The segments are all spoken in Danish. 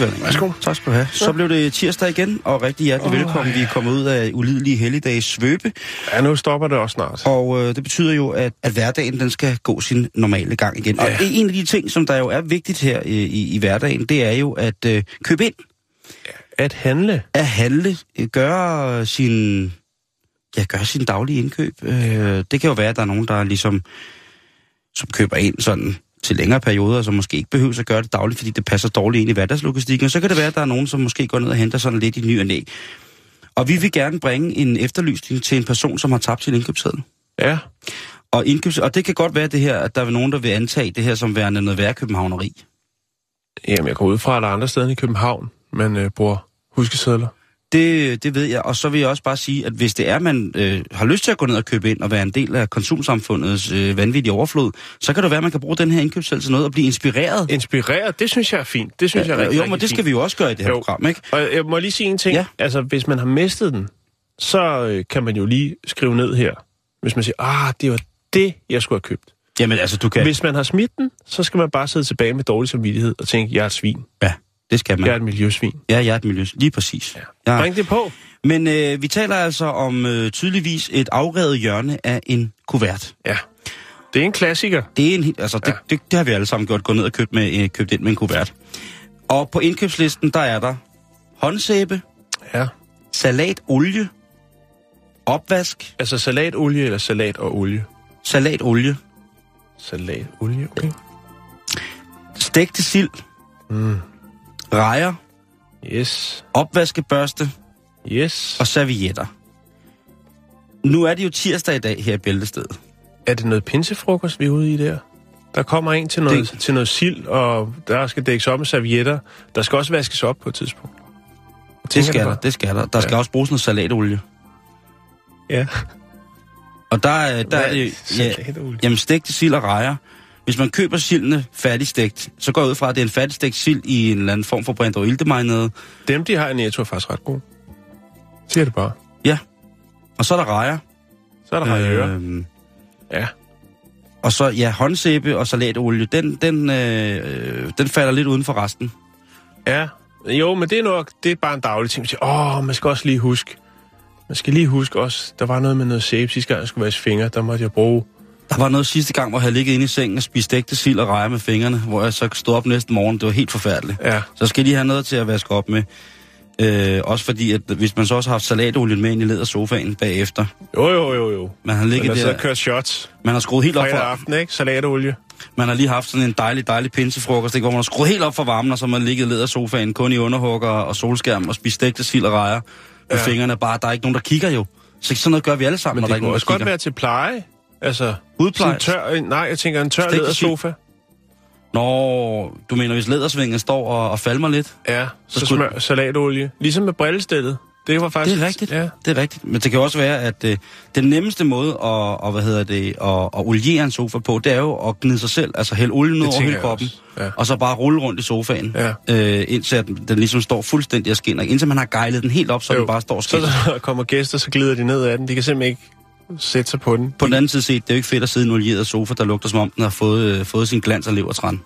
Vil jeg. Værsgo. Tak skal du have. Så blev det tirsdag igen, og rigtig hjertelig oh, velkommen. Vi er kommet ud af ulidelige helligdages svøbe, Ja, nu stopper det også snart. og øh, det betyder jo, at, at hverdagen den skal gå sin normale gang igen. Ja. Og Ja. en af de ting, som der jo er vigtigt her i, i, i hverdagen, det er jo at øh, købe ind, At handle. at handle, øh, gøre sin, ja, gøre sin daglige indkøb. Øh, det kan jo være, at der er nogen, der ligesom, som køber ind sådan til længere perioder, som måske ikke behøver at gøre det dagligt, fordi det passer dårligt ind i hverdagslogistikken. Og så kan det være, at der er nogen, som måske går ned og henter sådan lidt i ny og næ. Og vi vil gerne bringe en efterlysning til en person, som har tabt sin indkøbsseddel. Ja. Og, indkøbs, og det kan godt være det her, at der er nogen, der vil antage det her som værende noget værre københavneri. Jamen, jeg går ud fra, at der er andre steder i København, man øh, bruger huskesedler. Det, det ved jeg, og så vil jeg også bare sige, at hvis det er, man øh, har lyst til at gå ned og købe ind og være en del af konsumsamfundets øh, vanvittige overflod, så kan det være, at man kan bruge den her indkøbsseddel til noget og blive inspireret. Inspireret, det synes jeg er fint. Det synes jeg er rigtig, jo, rigtig men det skal fint. vi jo også gøre i det her Jo. program, ikke? Og jeg må lige sige en ting. Ja. Altså, hvis man har mistet den, så øh, kan man jo lige skrive ned her. Hvis man siger, ah, det var det, jeg skulle have købt. Jamen altså, du kan... Hvis man har smidt den, så skal man bare sidde tilbage med dårlig samvittighed og tænke, jeg er et svin. Ja, det skal man. Jeg er et miljøsvin. Ja, jeg er et miljø. Lige præcis. Ja. Ja. Bring det på. Men øh, vi taler altså om øh, tydeligvis et afrevet hjørne af en kuvert. Ja. Det er en klassiker. Det er en, altså, det, Ja. det, det, har vi alle sammen gjort, gået ned og købt, med, øh, købt ind med en kuvert. Og på indkøbslisten, der er der håndsæbe, Ja. salatolie, opvask, Altså salatolie eller salat og olie? salatolie, Salatolie, okay. stegte sild, Mm. Rejer, Yes. opvaskebørste Yes. og servietter. Nu er det jo tirsdag i dag her i Bæltestedet. Er det noget pinsefrokost, vi er ude i der? Der kommer en til noget, Det- til noget sild, og der skal dækkes op med servietter. Der skal også vaskes op på et tidspunkt. Det skal der, det skal der. Der skal Ja. også bruges noget salatolie. Ja. Og der, er- der er det, ja, Salatolie. jamen stegte sild og rejer. Hvis man køber sildene færdigstegt, så går jeg ud fra, at det er en færdigstegt sild i en eller anden form for Brando Ildemarnede. Dem, de har i Netto, er faktisk ret gode. Siger det bare. Ja. Og så er der rejer. Så er der øh, Øhm, Ja. og så, ja, håndsæbe og salatolie, den, den, øh, den falder lidt uden for resten. Ja. Jo, men det er nok, det er bare en daglig ting. Åh, man skal også lige huske. Man skal lige huske også, der var noget med noget sæbe sidste gang, jeg skulle vaske fingre. Der måtte jeg bruge Der var noget sidste gang, hvor jeg ligget inde i sengen og spist stegte sild og rejer med fingrene, hvor jeg så stod op næste morgen. Det var helt forfærdeligt. Ja. Så skal de have noget til at vaske op med. Øh, også fordi, at hvis man så også har haft salatolien med ind i ledersofaen bagefter, Jo, jo, jo, jo. man har ligget der så der, kørt shots man har skruet helt op for, aften, ikke? Salatolie. man har lige haft sådan en dejlig, dejlig pinsefrokost, ikke, hvor man har skruet helt op for varmen, og så har man ligget i ledersofaen kun i underhugger og solskærm og spist stegte sild og rejer med Ja. fingrene. Bare, der er ikke nogen, der kigger jo. Så sådan noget gør vi alle sammen, Men når der ikke nogen, også der godt kigger. være til pleje. Altså, Udpleje. sådan en tør, nej, jeg tænker en tør lædersofa. Nå, du mener, hvis lædersvingen står og, og falmer lidt? Ja, så, Så så smør salatolie. Ligesom med brillestillet. Det var faktisk... Det er rigtigt. Ja. Det er rigtigt. Men det kan også være, at øh, den nemmeste måde at, og, hvad hedder det, at, at oliere en sofa på, det er jo at gnide sig selv, altså hælde olie ned Det over hele kroppen. Ja. og så bare rulle rundt i sofaen, Ja. øh, indtil at den ligesom står fuldstændig og skinner. Indtil man har gejlet den helt op, så Jo. den bare står og Så skinner. når der kommer gæster, så glider de ned ad den. De kan simpelthen ikke sætte sig på den. På den anden side set, det er jo ikke fedt at sidde i en olieret sofa, der lugter som om den har fået, øh, fået sin glans og levertræn.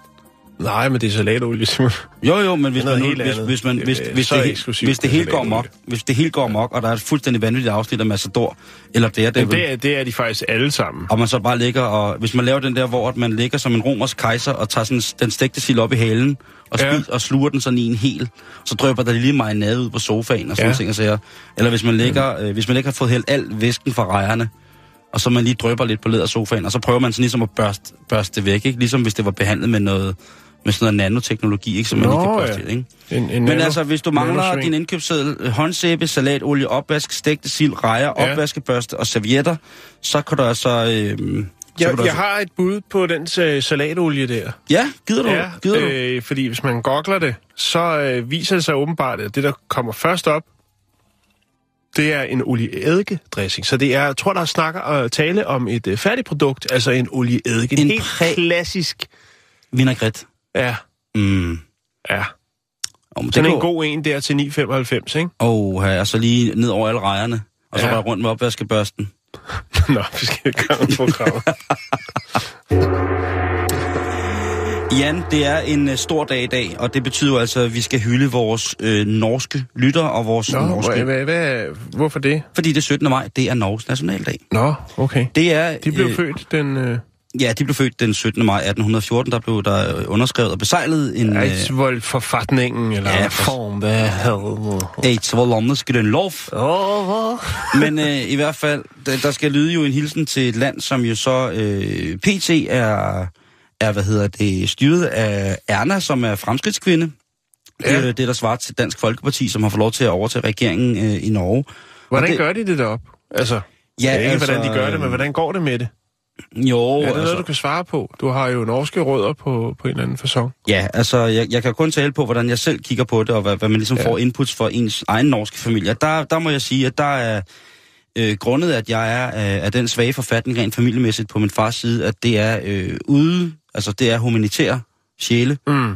Nej, men det er salatolie, Simon. Jo, jo, men hvis, Det er man nu, helt hvis, hvis, man, hvis, Det er hvis, så det, he- eksklusivt hvis det hele går mok, hvis det hele går mok, og der er et fuldstændig vanvittigt afsnit af Massador, eller Daredevil, Men det er, det er de faktisk alle sammen. og man så bare ligger og... Hvis man laver den der, hvor at man ligger som en romersk kejser og tager sådan den stegte sild op i halen og, Ja. spis, og sluger den sådan i en hel, så drøber der lige marinade ud på sofaen og sådan Ja. ja. ting og sager. Eller hvis man, ligger, øh, hvis man ikke har fået hældt al væsken fra rejerne, og så man lige drøber lidt på lædersofaen, og så prøver man sådan ligesom at børste, børste det væk, ikke? Ligesom hvis det var behandlet med noget, med sådan noget nanoteknologi, ikke, som man Nå, lige kan ja. børste, ikke? En, en Men nano- altså, hvis du mangler din indkøbsseddel, øh, håndsæbe, salatolie, opvask, stegte sild, rejer, Ja. opvaskebørste og servietter, så kan du altså... Øh, kan Jeg, jeg altså... har et bud på den øh, salatolie der. Ja, gider du? Ja, gider du? øh, fordi hvis man googler det, så øh, viser det sig åbenbart, at det, der kommer først op, det er en olieeddike-dressing. Så det er, jeg tror, der snakker og tale om et øh, færdigt produkt, altså en olieeddike. En, En helt præ- klassisk, Vinaigrette. Ja, Mm. ja. Oh, men Sådan en god en der til 9,95, ikke? Åh, oh, og så lige ned over alle rejerne. Og så Ja. ja. rundt med opvaskebørsten. Nå, vi skal i gang med programmet. Jan, det er en uh, stor dag i dag, og det betyder altså, at vi skal hylde vores øh, norske lytter og vores Nå, norske... hvad, hvad, hvorfor det? Fordi det 17. maj, det er Norges nationaldag. Nå, okay. Det er... De blev øh, født den... Øh, Ja, de blev født den 17. maj 1814. Der blev der øh, underskrevet og besejlet en... Øh, Eidsvoll-forfatningen, eller ja, hvad for- form det hedder. Eidsvollandes Grønlov. Åh, Men øh, i hvert fald, der, der skal lyde jo en hilsen til et land, som jo så øh, PT er, er, hvad hedder det, styret af Erna, som er fremskridtskvinde. Ja. Øh, det, der svarer til Dansk Folkeparti, som har fået lov til at overtage regeringen øh, i Norge. Hvordan det- gør de det derop? Altså, Ja, ja, ikke altså, hvordan de gør det, men øh, hvordan går det med det? Jo, er det altså, noget, du kan svare på? Du har jo norske rødder på, på en eller anden façon. Ja, altså, jeg, jeg kan kun tale på, hvordan jeg selv kigger på det, og hvad, hvad man ligesom Ja. ja. får inputs for ens egen norske familie. Der, der må jeg sige, at der er øh, grundet, at jeg er af, af den svage forfatning rent familiemæssigt på min fars side, at det er øh, ude, altså det er humanitær sjæle, Mm.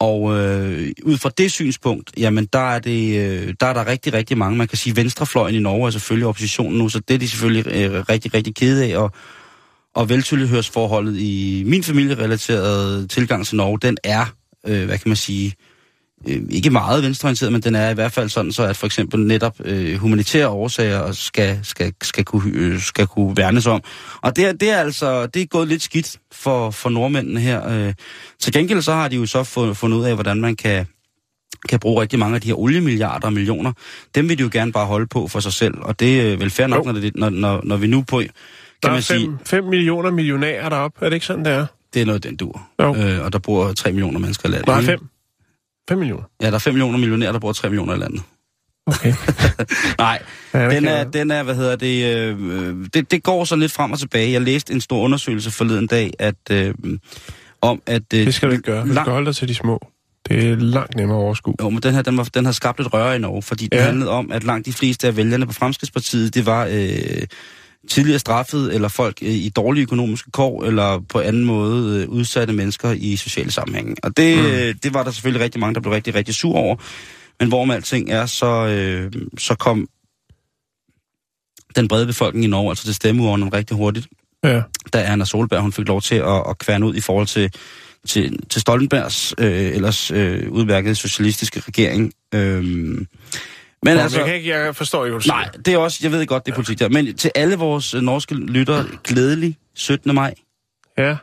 og øh, ud fra det synspunkt, jamen der er, det, øh, der er der rigtig, rigtig mange. Man kan sige, venstrefløjen i Norge er selvfølgelig oppositionen nu, så det er de selvfølgelig øh, rigtig, rigtig kede af. Og, og veltilhørsforholdet i min familierelaterede tilgang til Norge, den er, øh, hvad kan man sige, øh, ikke meget venstreorienteret, men den er i hvert fald sådan, så at for eksempel netop øh, humanitære årsager skal, skal, skal, kunne, øh, skal kunne værnes om. Og det er, det er altså det er gået lidt skidt for, for nordmændene her. Øh. Til gengæld så har de jo så fund- fundet ud af, hvordan man kan kan bruge rigtig mange af de her oliemilliarder og millioner, dem vil de jo gerne bare holde på for sig selv. Og det er vel fair nok, når, det, når, når, når vi nu på, Der er man sige, 5, 5 millioner millionærer deroppe. Er det ikke sådan, det er? det er noget, den dur. Jo. Øh, og der bor 3 millioner mennesker i landet. Nej, ikke? 5. 5 millioner. Ja, der er 5 millioner millionærer, der bor 3 millioner i landet. Okay. Nej, Ja, det den er, den er, hvad hedder det, øh, det, det går sådan lidt frem og tilbage. Jeg læste en stor undersøgelse forleden dag, at øh, om at... Øh, Det skal du ikke gøre. Du skal holde dig til de små. Det er langt nemmere at overskue. Jo, men den her, den, var, den har skabt et røre i Norge, fordi Ja. ja. handlede om, at langt de fleste af vælgerne på Fremskridspartiet, det var øh, tidligere straffet, eller folk øh, i dårlige økonomiske kår, eller på anden måde øh, udsatte mennesker i sociale sammenhænge. Og det, Mm. øh, det var der selvfølgelig rigtig mange, der blev rigtig, rigtig sur over. Men hvorom alting er, så, øh, så kom den brede befolkning i Norge altså til stemmeurnerne rigtig hurtigt Ja. da Erna Solberg hun fik lov til at, at kværne ud i forhold til, til, til Stoltenbergs øh, ellers øh, udmærkede socialistiske regering. Øhm, men Men altså, jeg, kan ikke, jeg forstår ikke, hvad du nej, siger. det er også, jeg ved godt, det er politik der. Men til alle vores øh, norske lyttere, glædelig 17. maj. Ja.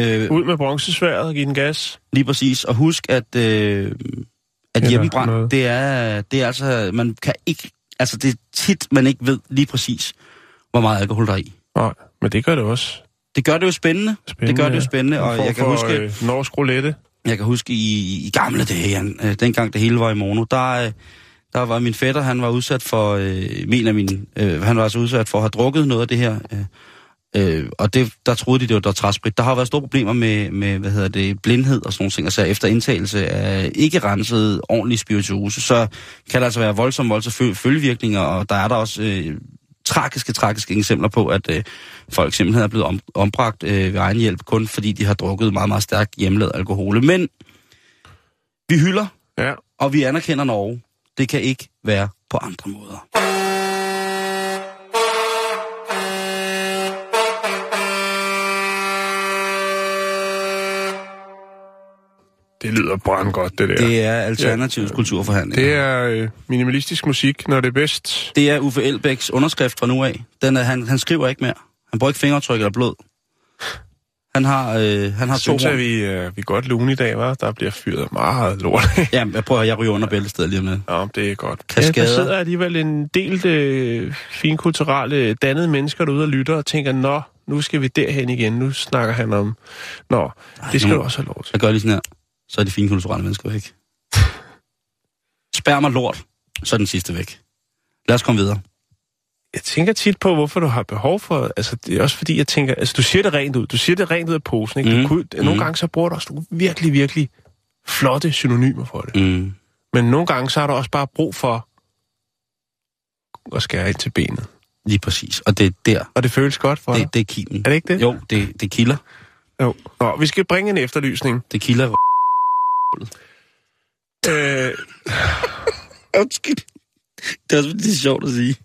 Øh, Ud med bronzesværet og give den gas. lige præcis. Og husk, at, øh, at Eller hjemmebrand, noget. det er, det er altså, man kan ikke, altså det er tit, man ikke ved lige præcis, hvor meget alkohol der er i. Nej, men det gør det også. Det gør det jo spændende. Spændende, det gør det jo ja. spændende, En og jeg kan for, huske... Øh, norsk roulette. Jeg kan huske i, i gamle dage, øh, dengang det hele var i mono, der, øh, der var min fætter, han var udsat for, øh, min af mine, øh, han var altså udsat for at have drukket noget af det her. Øh, øh, og det, der troede de, det var dotratsprit. Der har været store problemer med, med, hvad hedder det, blindhed og sådan nogle ting, altså efter indtagelse af ikke renset ordentlig spirituose, så kan der altså være voldsomme, voldsomme fø- følgevirkninger, og der er der også øh, tragiske, tragiske eksempler på, at øh, folk simpelthen er blevet om, ombragt øh, ved egen hjælp, kun fordi de har drukket meget, meget stærk hjemmelavet alkohol. Men vi hylder, Ja. og vi anerkender Norge. Det kan ikke være på andre måder. Det lyder brandgodt, det der. Det er Alternativets kulturforhandling. Det er øh, minimalistisk musik, når det er bedst. det er Uffe Elbæks underskrift fra nu af. Den er, han, han skriver ikke mere. Han bruger ikke fingeraftryk eller blod. Han har, øh, han har to Synes jeg, horn. vi, øh, vi er godt lune i dag, var. Der bliver fyret meget lort. Ja, jeg prøver, jeg ryger under bæltestedet lige om lidt. Nå, det er godt. Kaskader. Ja, der sidder alligevel en del øh, finkulturelle, dannede mennesker derude og lytter og tænker, nå, nu skal vi derhen igen. Nu snakker han om... Nå, det skal nu- du også have lov til. Jeg gør lige sådan her. så er de fine kulturelle mennesker væk. Spær mig lort, så er den sidste væk. Lad os komme videre. Jeg tænker tit på, hvorfor du har behov for... Altså, det er også fordi, jeg tænker... Altså, du siger det rent ud. Du siger det rent ud af posen, ikke? Mm. Du kunne, nogle Mhm. gange så bruger du også nogle virkelig, virkelig flotte synonymer for det. Mm. Men nogle gange så har du også bare brug for at skære ind til benet. Lige præcis. Og det er der, Og det føles godt for dig. det, det er kilen. Er det ikke det? Jo, det, det kilder. jo. Nå, vi skal bringe en efterlysning. Det kilder. Øh, Undskyld. Det er også det er sjovt at sige.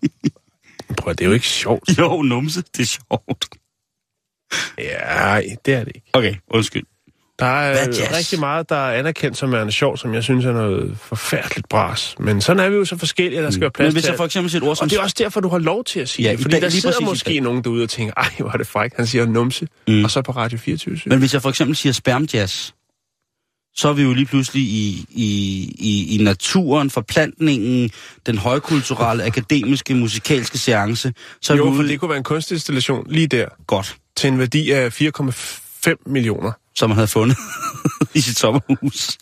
Prøv, det er jo ikke sjovt. Jo, numse, det er sjovt. Ja, det er det ikke. Okay, undskyld. Der er Hvad jazz? rigtig meget, der er anerkendt som er sjovt, som jeg synes er noget forfærdeligt bras. Men sådan er vi jo så forskellige, at der skal være plads Men hvis jeg for eksempel siger et ord som... Og det er også derfor, du har lov til at sige Ja, det. Fordi dag- der sidder måske nogen derude og tænker, ej, hvor er det frækt. Han siger numse, Mm. mm. og så på Radio 24 Men hvis jeg for eksempel siger spermjazz, så er vi jo lige pludselig i, i, i, i naturen, forplantningen, den højkulturelle, akademiske, musikalske seance. Så Jo, vi for ude det kunne være en kunstinstallation lige der, godt, til en værdi af 4,5 millioner. som man havde fundet i sit sommerhus.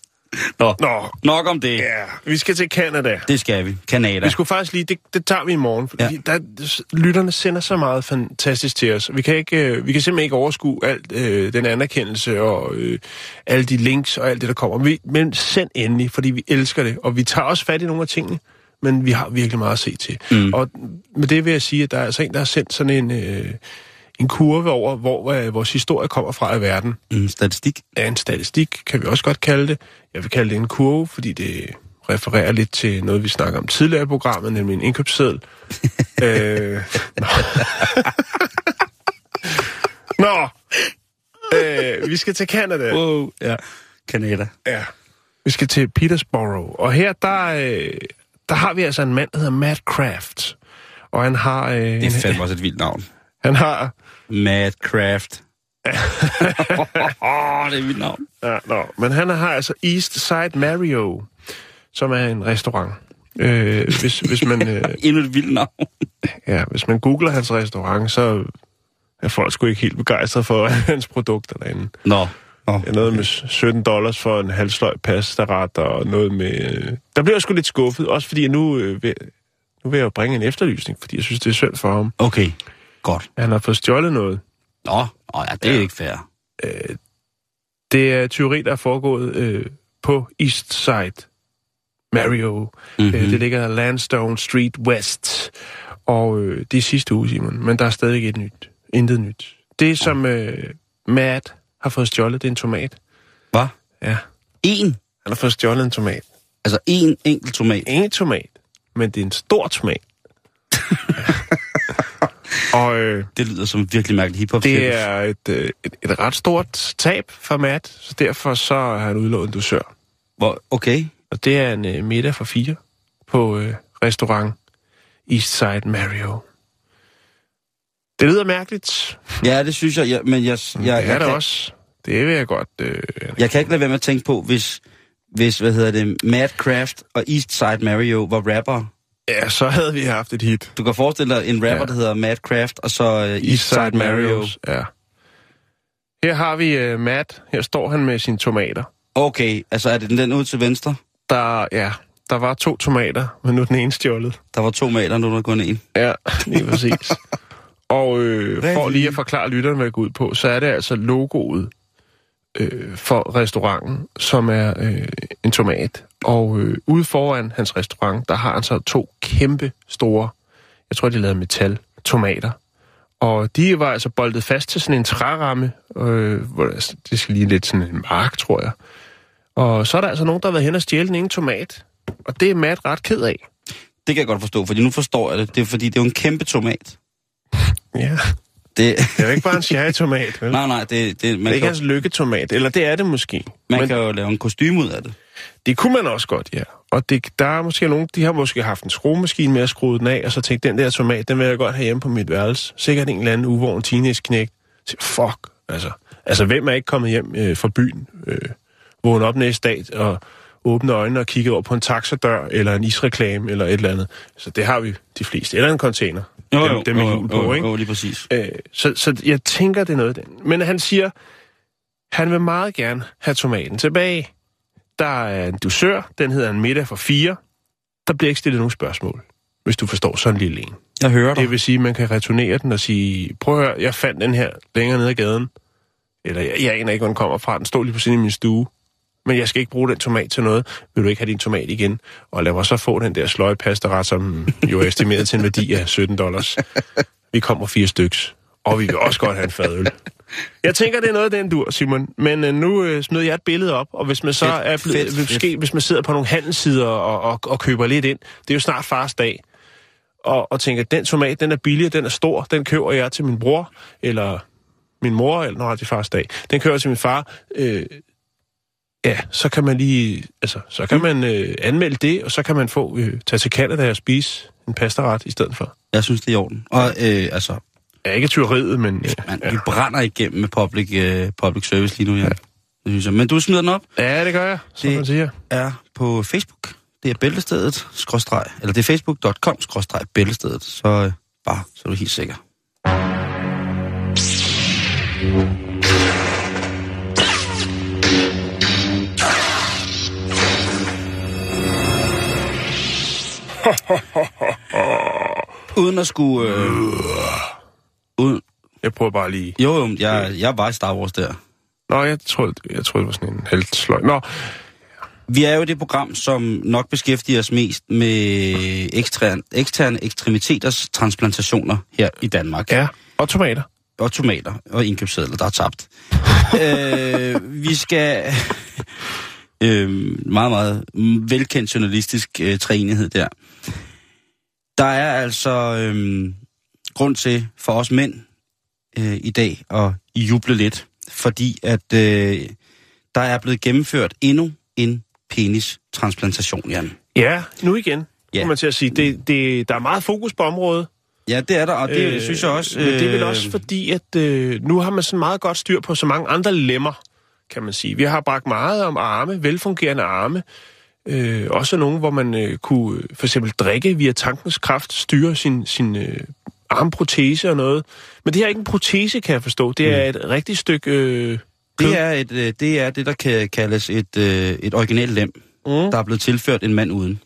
Nå, Nå, nok om det. ja, vi skal til Canada. Det skal vi. Kanada. Vi skulle faktisk lige, det, det tager vi i morgen, fordi Ja. ja. der, lytterne sender så meget fantastisk til os. Vi kan, ikke, øh, vi kan simpelthen ikke overskue alt øh, den anerkendelse og øh, alle de links og alt det, der kommer. Vi, men send endelig, fordi vi elsker det, og vi tager også fat i nogle af tingene, men vi har virkelig meget at se til. Mm. Og med det vil jeg sige, at der er altså en, der har sendt sådan en, øh, en kurve over, hvor øh, vores historie kommer fra i verden. Mm, statistik. Er en statistik, kan vi også godt kalde det. Jeg vil kalde det en kurve, fordi det refererer lidt til noget, vi snakker om tidligere i programmet, nemlig en indkøbsseddel. øh, nå. nå. Øh, vi skal til Canada. Wow, ja. Kanada. Ja. Vi skal til Petersborough. Og her, der, øh, der har vi altså en mand, der hedder Matt Kraft. Og han har... Øh, Det er fandme også et vildt navn. han har... Mad Craft. Det er vildt navn. Ja, nå, men han har altså East Side Mario, som er en restaurant. Øh, hvis, hvis, man, øh, Endnu et vildt navn. ja, hvis man googler hans restaurant, så er folk sgu ikke helt begejstrede for hans produkter derinde. Nå. Nå. Er noget med 17 dollars for en halvsløj pastaret, og noget med... Øh, der bliver jeg sgu lidt skuffet, også fordi jeg nu, øh, vil, nu vil jeg jo bringe en efterlysning, fordi jeg synes, det er synd for ham. Okay, godt. Han har fået stjålet noget. Nå, Nå ja, det er Ja. ikke fair. Det er tyveri, der er foregået øh, på East Side Mario. Mm-hmm. Mm. Øh, det ligger Landstone Street West. Og øh, det er sidste uge, Simon. Men der er stadig et nyt. Intet nyt. Det, som øh, Matt har fået stjålet, det er en tomat. Hvad? Ja, En? han har fået stjålet en tomat. Altså en enkelt tomat. Ingen tomat, men det er en stor tomat. og øh, Det lyder som virkelig mærkeligt hiphop. det er et, øh, et, et ret stort tab for Matt, så derfor så har han udlået en dusør. Hvor, okay. Og det er en øh, middag for fire på øh, restaurant Eastside Mario. Det lyder mærkeligt. Ja, det synes jeg, ja, men jeg, jeg, det er jeg, det kan, også. Det vil jeg godt. Øh, jeg kan ikke lade være med at tænke på, hvis, hvis hvad hedder det, Mad Craft og East Side Mario var rapper. Ja, så havde vi haft et hit. Du kan forestille dig en rapper, ja. Der hedder Mad Craft, og så uh, East Side Mario. Ja. Her har vi uh, Matt. Her står han med sine tomater. Okay, altså er det den, den ud til venstre? Der, ja, der var to tomater, men nu er den ene stjålet. Der var to maler, nu er der kun en. Ja, lige præcis. Og øh, for lige at forklare lytterne, hvad det går ud på, så er det altså logoet øh, for restauranten, som er øh, en tomat. Og øh, ude foran hans restaurant, der har han så to kæmpe store, jeg tror, de er lavet af metal, tomater. Og de var altså boldet fast til sådan en træramme, øh, hvor det, det skal lige lidt sådan en mark, tror jeg. Og så er der altså nogen, der har været hen og stjæle ene tomat. Og det er Matt ret ked af. Det kan jeg godt forstå, fordi nu forstår jeg det. Det er fordi, det er jo en kæmpe tomat. Ja, Det, det er jo ikke bare en cherrytomat, vel? nej, nej, det, det, Det er man, ikke kan, hans lykketomat, eller det er det måske. man Men kan jo lave en kostume ud af det. det kunne man også godt, ja. Og det, der er måske nogen, de har måske haft en skruemaskine med at skrue den af, og så tænkt, den der tomat, den vil jeg godt have hjemme på mit værelse. Sikkert en eller anden uvågen teenage-knæk. Så, Fuck, altså. Altså, hvem er ikke kommet hjem øh, fra byen, øh, vågen op næste dag og åbne øjnene og kigge over på en taxadør, eller en isreklame, eller et eller andet. Så det har vi de fleste. Eller en container. Dem, dem med hjul på, jo, ikke? jo, lige præcis. Øh, så, så jeg tænker, det er noget af den. Men han siger, han vil meget gerne have tomaten tilbage. der er en dusør, den hedder en middag for fire. Der bliver ikke stillet nogen spørgsmål, hvis du forstår sådan en lille en. Jeg hører dig. Det vil sige, at man kan returnere den og sige, prøv at høre, jeg fandt den her længere nede ad gaden. Eller jeg, jeg aner ikke, hvor den kommer fra. Den står lige på siden i min stue. Men jeg skal ikke bruge den tomat til noget. Vil du ikke have din tomat igen? Og lad mig så få den der sløjpastaret, som jo er estimeret til en værdi af 17 dollars. Vi kommer fire styks. Og vi vil også godt have en fadøl. Jeg tænker, det er noget af den dur, Simon. Men uh, nu uh, smider jeg et billede op, og hvis man så Fedt, er blevet, fedt, måske, fedt. hvis man sidder på nogle handelssider og, og, og køber lidt ind, det er jo snart fars dag, og, og tænker, den tomat, den er billig, den er stor, den køber jeg til min bror, eller min mor, eller når det er fars dag, den køber jeg til min far, øh, ja, så kan man lige, altså, så kan man øh, anmelde det, og så kan man få, øh, tage til Canada og spise en pastaret i stedet for. Jeg synes, det er i orden. Og øh, altså, Ja, ikke tyveriet, men... Øh, man, ja. vi brænder igennem med public, øh, public service lige nu, ja. Det synes jeg. Men du smider den op. ja, det gør jeg, som Det- man siger. er på Facebook. Det er bæltestedet, skråstreg, eller det er facebook.com, skråstreg, bæltestedet. Så øh, bare, så er du helt sikker. Uden at skulle... Øh, uden, Jeg prøver bare lige... jo, jo, jeg, jeg var i Star Wars der. Nå, jeg troede, jeg troede det var sådan en heltsløg. Nå, Vi er jo det program, som nok beskæftiger os mest med eksterne, eksterne ekstremiteters transplantationer her i Danmark. ja, og tomater. Og tomater og indkøbssedler, der er tabt. øh, vi skal... øh, meget, meget velkendt journalistisk øh, træenighed der. Der er altså øh, grund til for os mænd øh, i dag at juble lidt, fordi at øh, der er blevet gennemført endnu en penistransplantation, Jan. Ja, nu igen, Ja. ja. man til at sige. Det, det, der er meget fokus på området. Ja, det er der, og det øh, synes jeg også... Men det er vel øh, også fordi, at øh, nu har man sådan meget godt styr på så mange andre lemmer, kan man sige. Vi har bragt meget om arme, velfungerende arme. Øh, også nogle, hvor man øh, kunne øh, for eksempel drikke via tankens kraft, styre sin, sin øh, armprotese og noget. Men det her er ikke en protese, kan jeg forstå. Det er et rigtigt stykke... Øh, kød. Det er, et, øh, det er det, der kan kaldes et, øh, et originalt lem, Mm. der er blevet tilført en mand uden.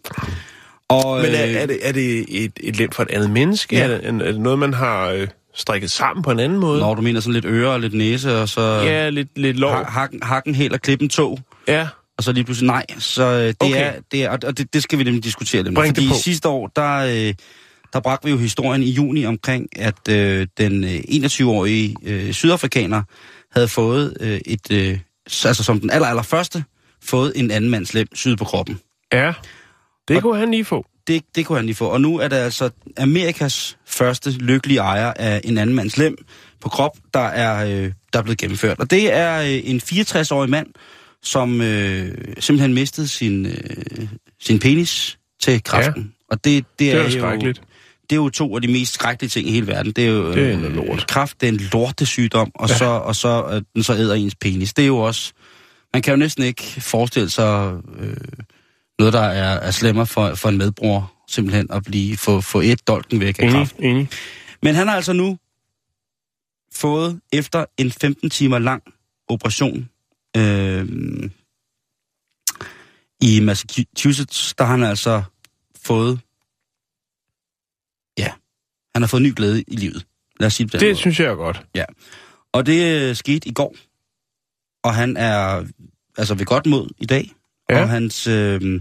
Og, Men er, øh, er, det, er det et, et lem for et andet menneske? Ja. Ja. Er, det, er det noget, man har øh, strikket sammen på en anden måde? Når du mener sådan lidt øre og lidt næse, og så Ja, lidt, lidt lov. ha- hakken, hakken helt og klippen to, Ja, og så lige pludselig nej. Så øh, det Okay. er, det er, og det, det skal vi nemlig diskutere lidt. Bring det Fordi på. sidste år, der, øh, der bragte vi jo historien i juni omkring, at øh, den øh, 21-årige øh, sydafrikaner havde fået øh, et, øh, altså som den aller, aller første, fået en anden mands lem syd på kroppen. ja. Det Og- kunne han lige få. Det, det kunne han lige få. Og nu er det altså Amerikas første lykkelige ejer af en anden mands lem på krop, der er, øh, der er blevet gennemført. Og det er øh, en 64-årig mand, som øh, simpelthen mistede sin, øh, sin penis til kræften. Ja. Og det, det, Det er er, jo det er jo to af de mest skrækkelige ting i hele verden. Det er jo Det er øh, noget lort. kræft, det er en lortesygdom, og Ja. så, og så, at den så æder ens penis. Det er jo også... Man kan jo næsten ikke forestille sig øh, noget, der er, er slemmere for, for en medbror, simpelthen at blive få, få et dolken væk af Enig, kraft. enig. Men han har altså nu fået, efter en 15 timer lang operation øh, i Massachusetts, der har han altså fået, ja, han har fået ny glæde i livet. Lad os sige det på den Det måde. synes jeg er godt. Og det øh, skete i går. Og han er altså ved godt mod i dag. Ja. Og hans, øh,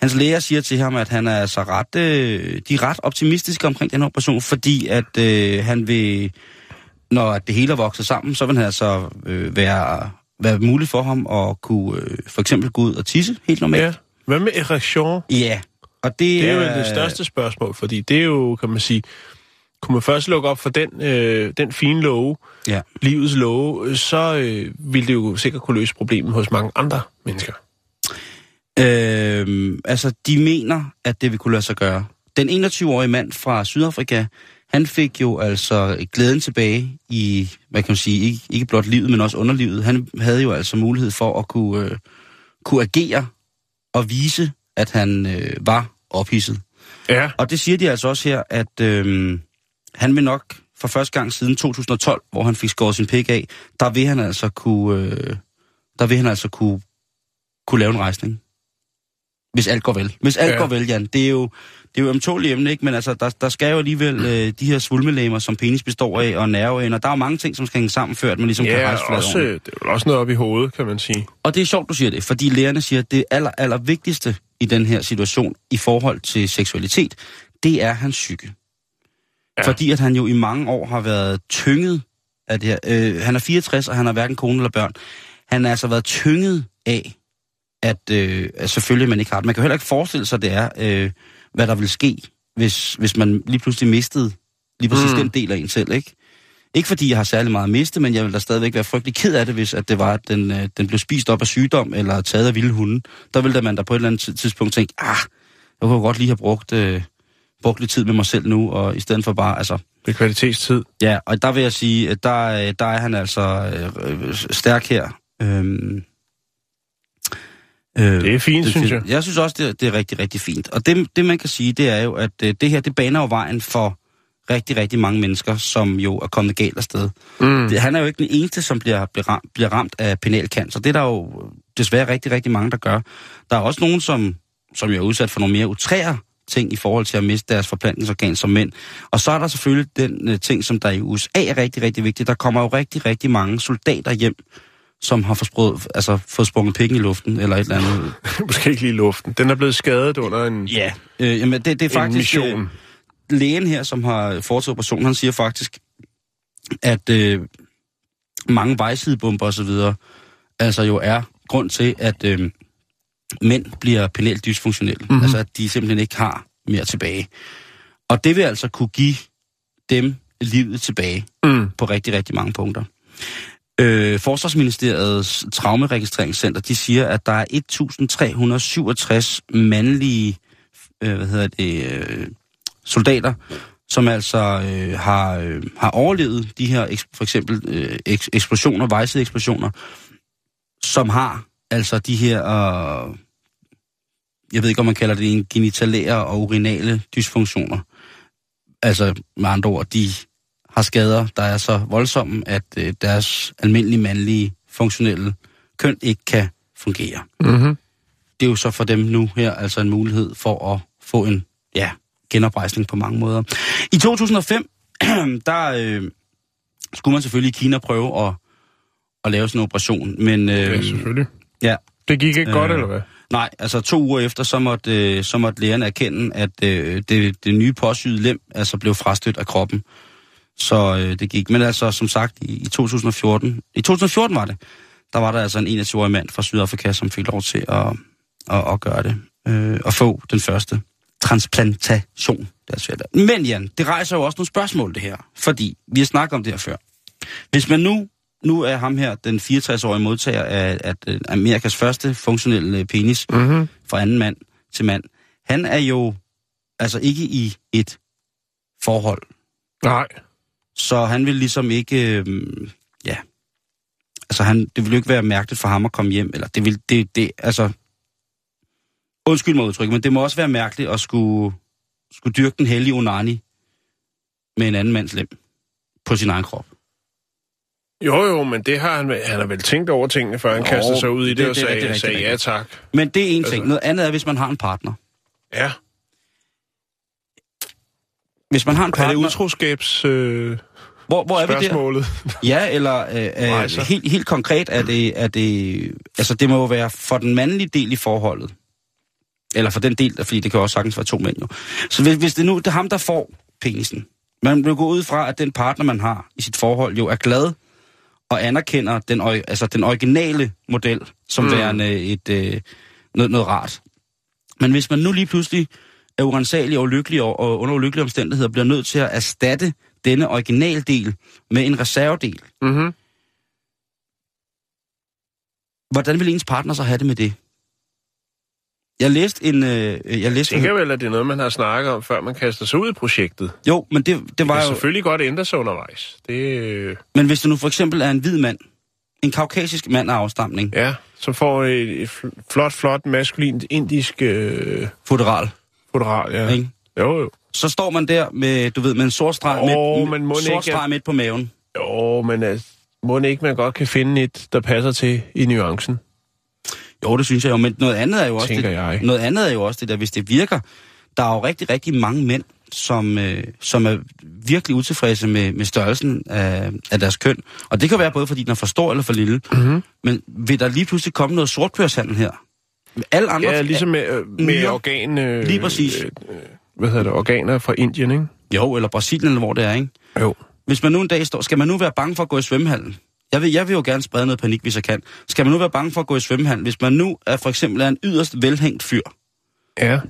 hans læger siger til ham, at han er altså ret, øh, de er ret optimistiske omkring den her operation, fordi at øh, han vil, når det hele er vokset sammen, så vil han altså øh, være, være muligt for ham at kunne øh, for eksempel gå ud og tisse helt normalt. Ja. Hvad med erektion? ja. Og det, Det er jo det største spørgsmål, fordi det er jo, kan man sige, kunne man først lukke op for den, øh, den fine love, Ja. livets love, så øh, ville det jo sikkert kunne løse problemet hos mange andre mennesker. Øh, altså, de mener, at det vil kunne lade sig gøre. Den 21-årige mand fra Sydafrika, han fik jo altså glæden tilbage i, hvad kan man sige, ikke, ikke blot livet, men også underlivet. Han havde jo altså mulighed for at kunne, øh, kunne agere og vise, at han øh, var ophidset. Ja. Og det siger de altså også her, at øh, han vil nok for første gang siden 2012, hvor han fik skåret sin pik af, der vil han altså kunne, øh, der vil han altså kunne, kunne lave en rejsning. Hvis alt går vel. Hvis alt Ja. går vel, Jan. Det er jo, det er jo omtålige emne, ikke? Men altså, der, der skal jo alligevel øh, de her svulmelæmer, som penis består af, og nerveender. Der er jo mange ting, som skal hænge sammen, før at man ligesom kan Ja, rejse fladt også, det er vel også noget op i hovedet, kan man sige. Og det er sjovt, du siger det, fordi lægerne siger, at det aller, aller vigtigste i den her situation i forhold til seksualitet, det er hans psyke. Ja. Fordi at han jo i mange år har været tynget af det her. Øh, han er 64, og han har hverken kone eller børn. Han har altså været tynget af, at, øh, selvfølgelig man ikke har det. Man kan heller ikke forestille sig, det er, øh, hvad der vil ske, hvis, hvis man lige pludselig mistede lige præcis Mm. den del af en selv, ikke? Ikke fordi jeg har særlig meget at miste, men jeg vil da stadigvæk være frygtelig ked af det, hvis at det var, at den, øh, den blev spist op af sygdom eller taget af vilde hunde. Der ville da man da på et eller andet tid- tidspunkt tænke, ah, jeg kunne godt lige have brugt, øh, brugt lidt tid med mig selv nu, og i stedet for bare, altså, Det er kvalitetstid. Ja, og der vil jeg sige, at der, øh, der er han altså øh, øh, stærk her. Øhm, øh, Det er fint, synes jeg. Jeg synes også, det, er- det er rigtig, rigtig fint. Og det, det man kan sige, det er jo, at øh, det her, det baner jo vejen for rigtig, rigtig mange mennesker, som jo er kommet galt afsted. Mm. Det, han er jo ikke den eneste, som bliver, bliver, ramt, bliver ramt af penalcancer. Det er der jo desværre rigtig, rigtig mange, der gør. Der er også nogen, som, som jo er udsat for nogle mere utrære ting i forhold til at miste deres forplantningsorgan som mænd. Og så er der selvfølgelig den uh, ting, som der i USA er rigtig, rigtig vigtigt. Der kommer jo rigtig, rigtig mange soldater hjem, som har forsprød, altså, fået sprunget pikken i luften, eller et eller andet. Måske ikke lige i luften. Den er blevet skadet under en, Ja. Øh, jamen, det, det er faktisk... øh, mission. lægen her, som har foretaget operationen, han siger faktisk, at øh, mange vejsidebomber og så videre, altså jo er grund til, at øh, mænd bliver penelt dysfunktionelle. Mhm. Mm-hmm. Altså at de simpelthen ikke har mere tilbage. Og det vil altså kunne give dem livet tilbage Mm. på rigtig, rigtig mange punkter. Øh, Forsvarsministeriets traumeregistreringscenter, de siger, at der er 1367 mandlige øh, hvad hedder det, øh, soldater, som altså øh, har, øh, har overlevet de her, eks- for eksempel øh, eks- eksplosioner, vejsideeksplosioner, som har altså de her, øh, jeg ved ikke, om man kalder det en genitalære og urinale dysfunktioner. Altså med andre ord, de har skader, der er så voldsomme, at øh, deres almindelige mandlige funktionelle køn ikke kan fungere. Mm-hmm. Det er jo så for dem nu her altså en mulighed for at få en ja, genoprejsning på mange måder. I 2005, der øh, skulle man selvfølgelig i Kina prøve at, at lave sådan en operation, men øh, Ja, selvfølgelig. ja, Det gik ikke øh, godt, eller hvad? Nej, altså to uger efter, så måtte, øh, så måtte lægerne erkende, at øh, det, det nye påsyede lem altså blev frastødt af kroppen. Så øh, det gik. Men altså, som sagt, i, i 2014, i 2014 var det, der var der altså en 21-årig mand fra Sydafrika, som fik lov til at, at, at gøre det. Øh, og få den første transplantation. Det er svært. Men Jan, det rejser jo også nogle spørgsmål, det her. Fordi, vi har snakket om det her før. Hvis man nu nu er ham her, den 64-årige modtager af, af øh, Amerikas første funktionelle penis Mm-hmm. fra anden mand til mand. Han er jo altså ikke i et forhold, Nej. Så han vil ligesom ikke, øh, ja, altså han, det vil jo ikke være mærkeligt for ham at komme hjem, eller det vil, det, det, altså, undskyld mig udtryk, men det må også være mærkeligt at skulle, skulle dyrke den hellige onani med en anden mands lem på sin egen krop. Jo, jo, men det har han, han har vel tænkt over tingene, før han Jo, kastede sig ud i det, det- og det sagde, rigtig, rigtig sagde ja tak. Men det er en Altså- ting. Noget andet er, hvis man har en partner. Ja. Hvis man har en Er det partner, utroskabs øh, hvor, hvor er vi der? spørgsmålet? Ja, eller øh, øh, helt, helt konkret er det, er det... Altså, det må jo være for den mandlige del i forholdet. Eller for den del, fordi det kan også sagtens være to mænd jo. Så hvis, hvis det nu det er ham, der får penisen, man vil gå ud fra, at den partner, man har i sit forhold, jo er glad og anerkender den, altså den originale model som mm. værende et, øh, noget, noget rart. Men hvis man nu lige pludselig er urensagelig og ulykkelig og, og under ulykkelige omstændigheder bliver nødt til at erstatte denne originaldel med en reservedel, Mm-hmm. hvordan vil ens partner så have det med det? Jeg læste en... Øh, jeg læste tænker vel, at det er noget, man har snakket om, før man kaster sig ud i projektet. Jo, men det, det Det var kan jo... selvfølgelig godt ændre sig undervejs. Det, øh, Men hvis det nu for eksempel er en hvid mand, en kaukasisk mand af afstamning, ja, så får et, et fl- flot, flot, maskulint, indisk øh, fodral, fodral. Ja. ikke? Jo, jo. så står man der med, du ved, med en sort streg, Åh, midt, men må den sort ikke- streg midt på maven. Jo, men altså, må det ikke man godt kan finde et, der passer til i nuancen? Jo, det synes jeg jo, men noget andet er jo også Tænker det, jeg. noget andet er jo også det der, hvis det virker. Der er jo rigtig, rigtig mange mænd, som, øh, som er virkelig utilfredse med, med størrelsen af, af deres køn. Og det kan være både fordi den er for stor eller for lille. Mm-hmm. Men vil der lige pludselig komme noget sortkørshandel her? Alle andre... Ja, ligesom med, øh, med organ... Øh, Lige præcis. Øh, øh, hvad hedder det? Organer fra Indien, ikke? Jo, eller Brasilien, eller hvor det er, ikke? Jo. Hvis man nu en dag står... Skal man nu være bange for at gå i svømmehallen? Jeg vil, jeg vil jo gerne sprede noget panik, hvis jeg kan. Skal man nu være bange for at gå i svømmehallen? Hvis man nu er for eksempel er en yderst velhængt fyr, Ja.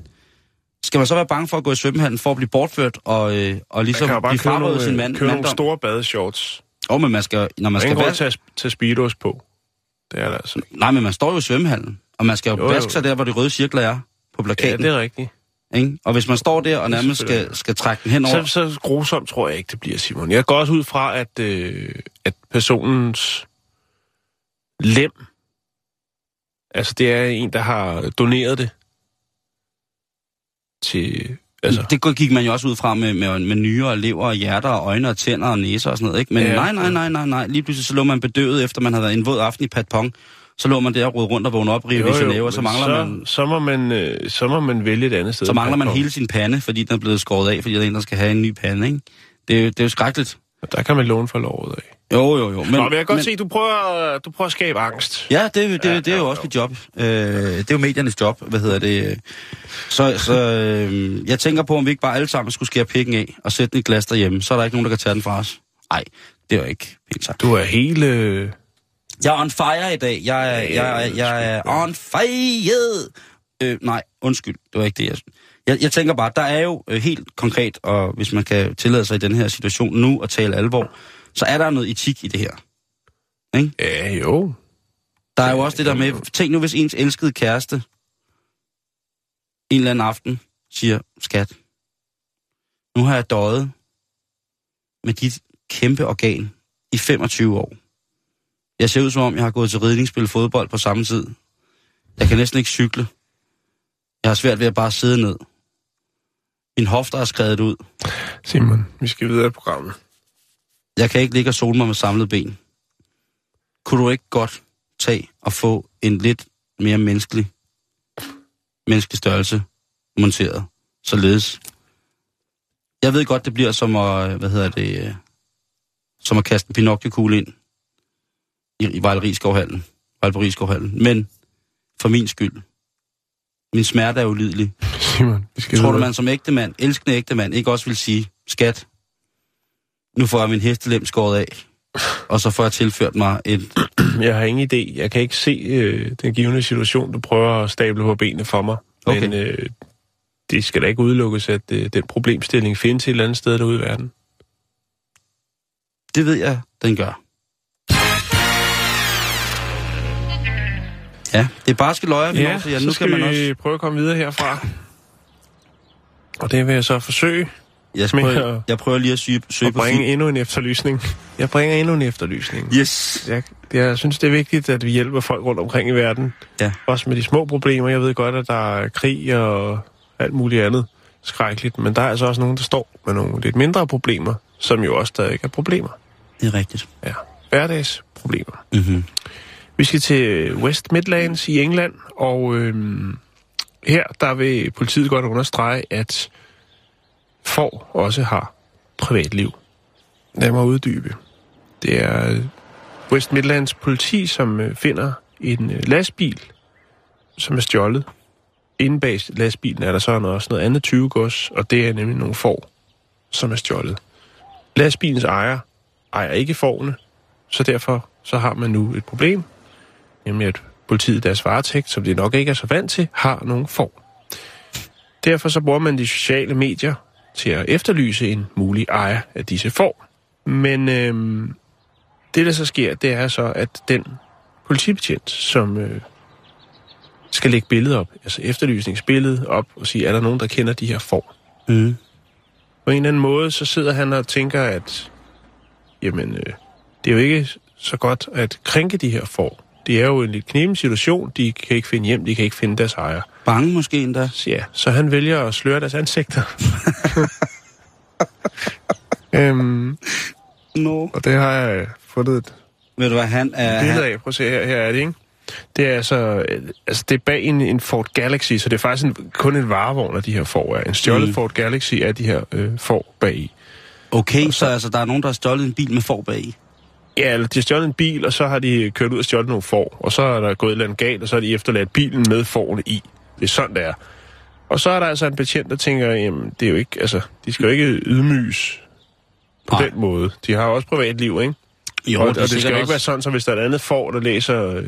skal man så være bange for at gå i svømmehallen for at blive bortført og, øh, og Man ligesom blive købe frarøvet sin nogle, mand, købe nogle store badeshorts. Jo, men man skal, når man skal til at tage speedos på. Det er der altså. Nej, men man står jo i svømmehallen, og man skal jo, Jo, jo, jo. vaske sig der, hvor de røde cirkler er på Ja, plakaten. det er rigtigt. Ikke? Og hvis man står der og nærmest skal, skal trække den hen over... Så, så grusomt tror jeg ikke, det bliver, Simon. Jeg går også ud fra, at, øh, at personens lem, altså det er en, der har doneret det til... Altså, Det gik man jo også ud fra med, med, med nyrer og lever og hjerter og øjne og tænder og næser og sådan noget, ikke? Men ja. nej, nej, nej, nej, nej. Lige pludselig så lå man bedøvet, efter man havde været en våd aften i patpong. Så lå man der og rundt og vågne op, i Genève, og så mangler, så, man, så, må man, øh, så må man vælge et andet sted. så mangler man Og hele sin pande, fordi den er blevet skåret af, fordi der er en, der skal have en ny pande, ikke? Det er, jo- det er jo skrækkeligt. Der kan man låne for lovet af. Jo, jo, jo. Men, Nå, men jeg kan godt men, se, du prøver, du prøver at skabe angst. Ja, det, det, Ja, ja, det er jo, jo jo. også mit job. Øh, det er jo mediernes job, hvad hedder det. Så, så øh, jeg tænker på, om vi ikke bare alle sammen skulle skære pikken af og sætte den i glas derhjemme. Så er der ikke nogen, der kan tage den fra os. Nej, det er jo ikke pænt sagt. Du er helt... Jeg er on fire i dag. Jeg er, jeg, er- jeg er on fire. Øh, nej, undskyld. Det var ikke det, jeg... Jeg, jeg tænker bare, der er jo øh, helt konkret, og hvis man kan tillade sig i den her situation nu at tale alvor, så er der noget etik i det her. ja, jo. Der er jo også det der med, tænk nu hvis ens elskede kæreste en eller anden aften siger, skat, nu har jeg døjet med dit kæmpe organ i 25 år. Jeg ser ud som om, jeg har gået til ridning, spillet fodbold på samme tid. Jeg kan næsten ikke cykle. Jeg har svært ved at bare sidde ned. Min hofter er skrevet ud. Simon, vi skal videre i programmet. Jeg kan ikke ligge og sole mig med samlet ben. Kunne du ikke godt tage og få en lidt mere menneskelig, menneskelig størrelse monteret, således? Jeg ved godt, det bliver som at, hvad hedder det, øh, som at kaste en Pinocchio-kugle ind i, Vejleriskovhallen. Vejleriskovhallen. Men for min skyld. Min smerte er ulidelig. Simon, vi skal Tror du, man som ægte mand, elskende ægte mand, ikke også vil sige, skat, nu får jeg min hestelem skåret af, og så får jeg tilført mig et... Jeg har ingen idé. Jeg kan ikke se øh, den givende situation, du prøver at stable på benene for mig. Okay. Men øh, det skal da ikke udelukkes, at øh, den problemstilling findes et eller andet sted derude i verden. Det ved jeg, den gør. Ja, det er bare skal løje, vi når til, ja, så nu skal skal man også... prøve at komme videre herfra. Og det vil jeg så forsøge Jeg, prøver, at- jeg prøver lige at syge, søge at på bringe film. endnu en efterlysning. Jeg bringer endnu en efterlysning. Yes. Jeg, jeg synes, det er vigtigt, at vi hjælper folk rundt omkring i verden. Ja. Også med de små problemer. Jeg ved godt, at der er krig og alt muligt andet skrækkeligt. Men der er altså også nogen, der står med nogle lidt mindre problemer, som jo også stadig er problemer. Det er rigtigt. Ja. Hverdagsproblemer. Mm-hmm. Vi skal til West Midlands i England, og øhm, her der vil politiet godt understrege, at får også har privatliv. Lad mig uddybe. Det er West Midlands politi, som øh, finder en øh, lastbil, som er stjålet. Inden bag lastbilen er der så noget, også noget andet 20 gods, og det er nemlig nogle får, som er stjålet. Lastbilens ejer ejer ikke forne, så derfor så har man nu et problem, nemlig at politiet deres varetægt, som de nok ikke er så vant til, har nogle får. Derfor så bruger man de sociale medier til at efterlyse en mulig ejer af disse får. Men øhm, det, der så sker, det er så, at den politibetjent, som øh, skal lægge billedet op, altså efterlysningsbilledet op, og sige, er der nogen, der kender de her får? Mm. På en eller anden måde, så sidder han og tænker, at jamen, øh, det er jo ikke så godt at krænke de her får. Det er jo en lidt knemen situation. De kan ikke finde hjem, de kan ikke finde deres ejer. Bange måske endda. Ja, så han vælger at sløre deres ansigter. øhm, No. og det har jeg fundet et Ved du hvad, han er... billede Han, af. Prøv at se her, her er det, ikke? Det er altså, øh, altså det er bag en, en Ford Galaxy, så det er faktisk en, kun en varevogn af de her får er. En stjålet Mm. Ford Galaxy er de her øh, får bag i. Okay, så, så- så altså, der er nogen, der har stjålet en bil med for bag i. Ja, eller de har stjålet en bil, og så har de kørt ud og stjålet nogle får, og så er der gået et eller andet galt, og så har de efterladt bilen med forne i. Det er sådan, det er. Og så er der altså en betjent, der tænker, jamen, det er jo ikke, altså, de skal jo ikke ydmyges på Nej. Den måde. De har også privatliv, ikke? Jo, og, er og det skal jo ikke også- være sådan, så hvis der er et andet får, der læser, øh,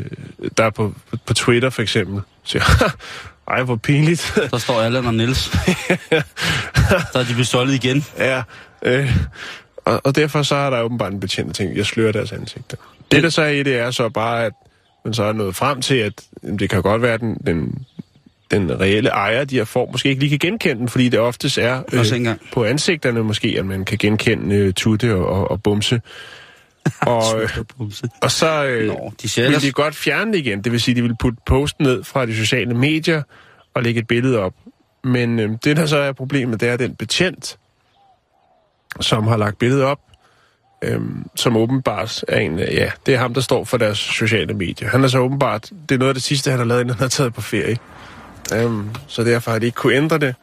der er på, på, på Twitter for eksempel, siger, ej, hvor pinligt. Der står Allan og Niels. der er de blevet stjålet igen. ja, øh, og, og derfor så er der åbenbart en betjent, der tænker, jeg slører deres ansigter. Det, der så er i det, er så bare, at man så er nået frem til, at jamen, det kan godt være, at den, den, den reelle ejer, de her får, måske ikke lige kan genkende den, fordi det oftest er øh, på ansigterne måske, at man kan genkende øh, tutte og, og, og bumse. og, øh, og så øh, Nå, de ser vil ellers... de godt fjerne det igen. Det vil sige, at de vil putte posten ned fra de sociale medier og lægge et billede op. Men øh, det, der så er problemet, det er den betjent, som har lagt billedet op, øh, som åbenbart er en, ja, det er ham, der står for deres sociale medier. Han er så åbenbart, det er noget af det sidste, han har lavet, inden han har taget på ferie. Um, så derfor har de ikke kunne ændre det.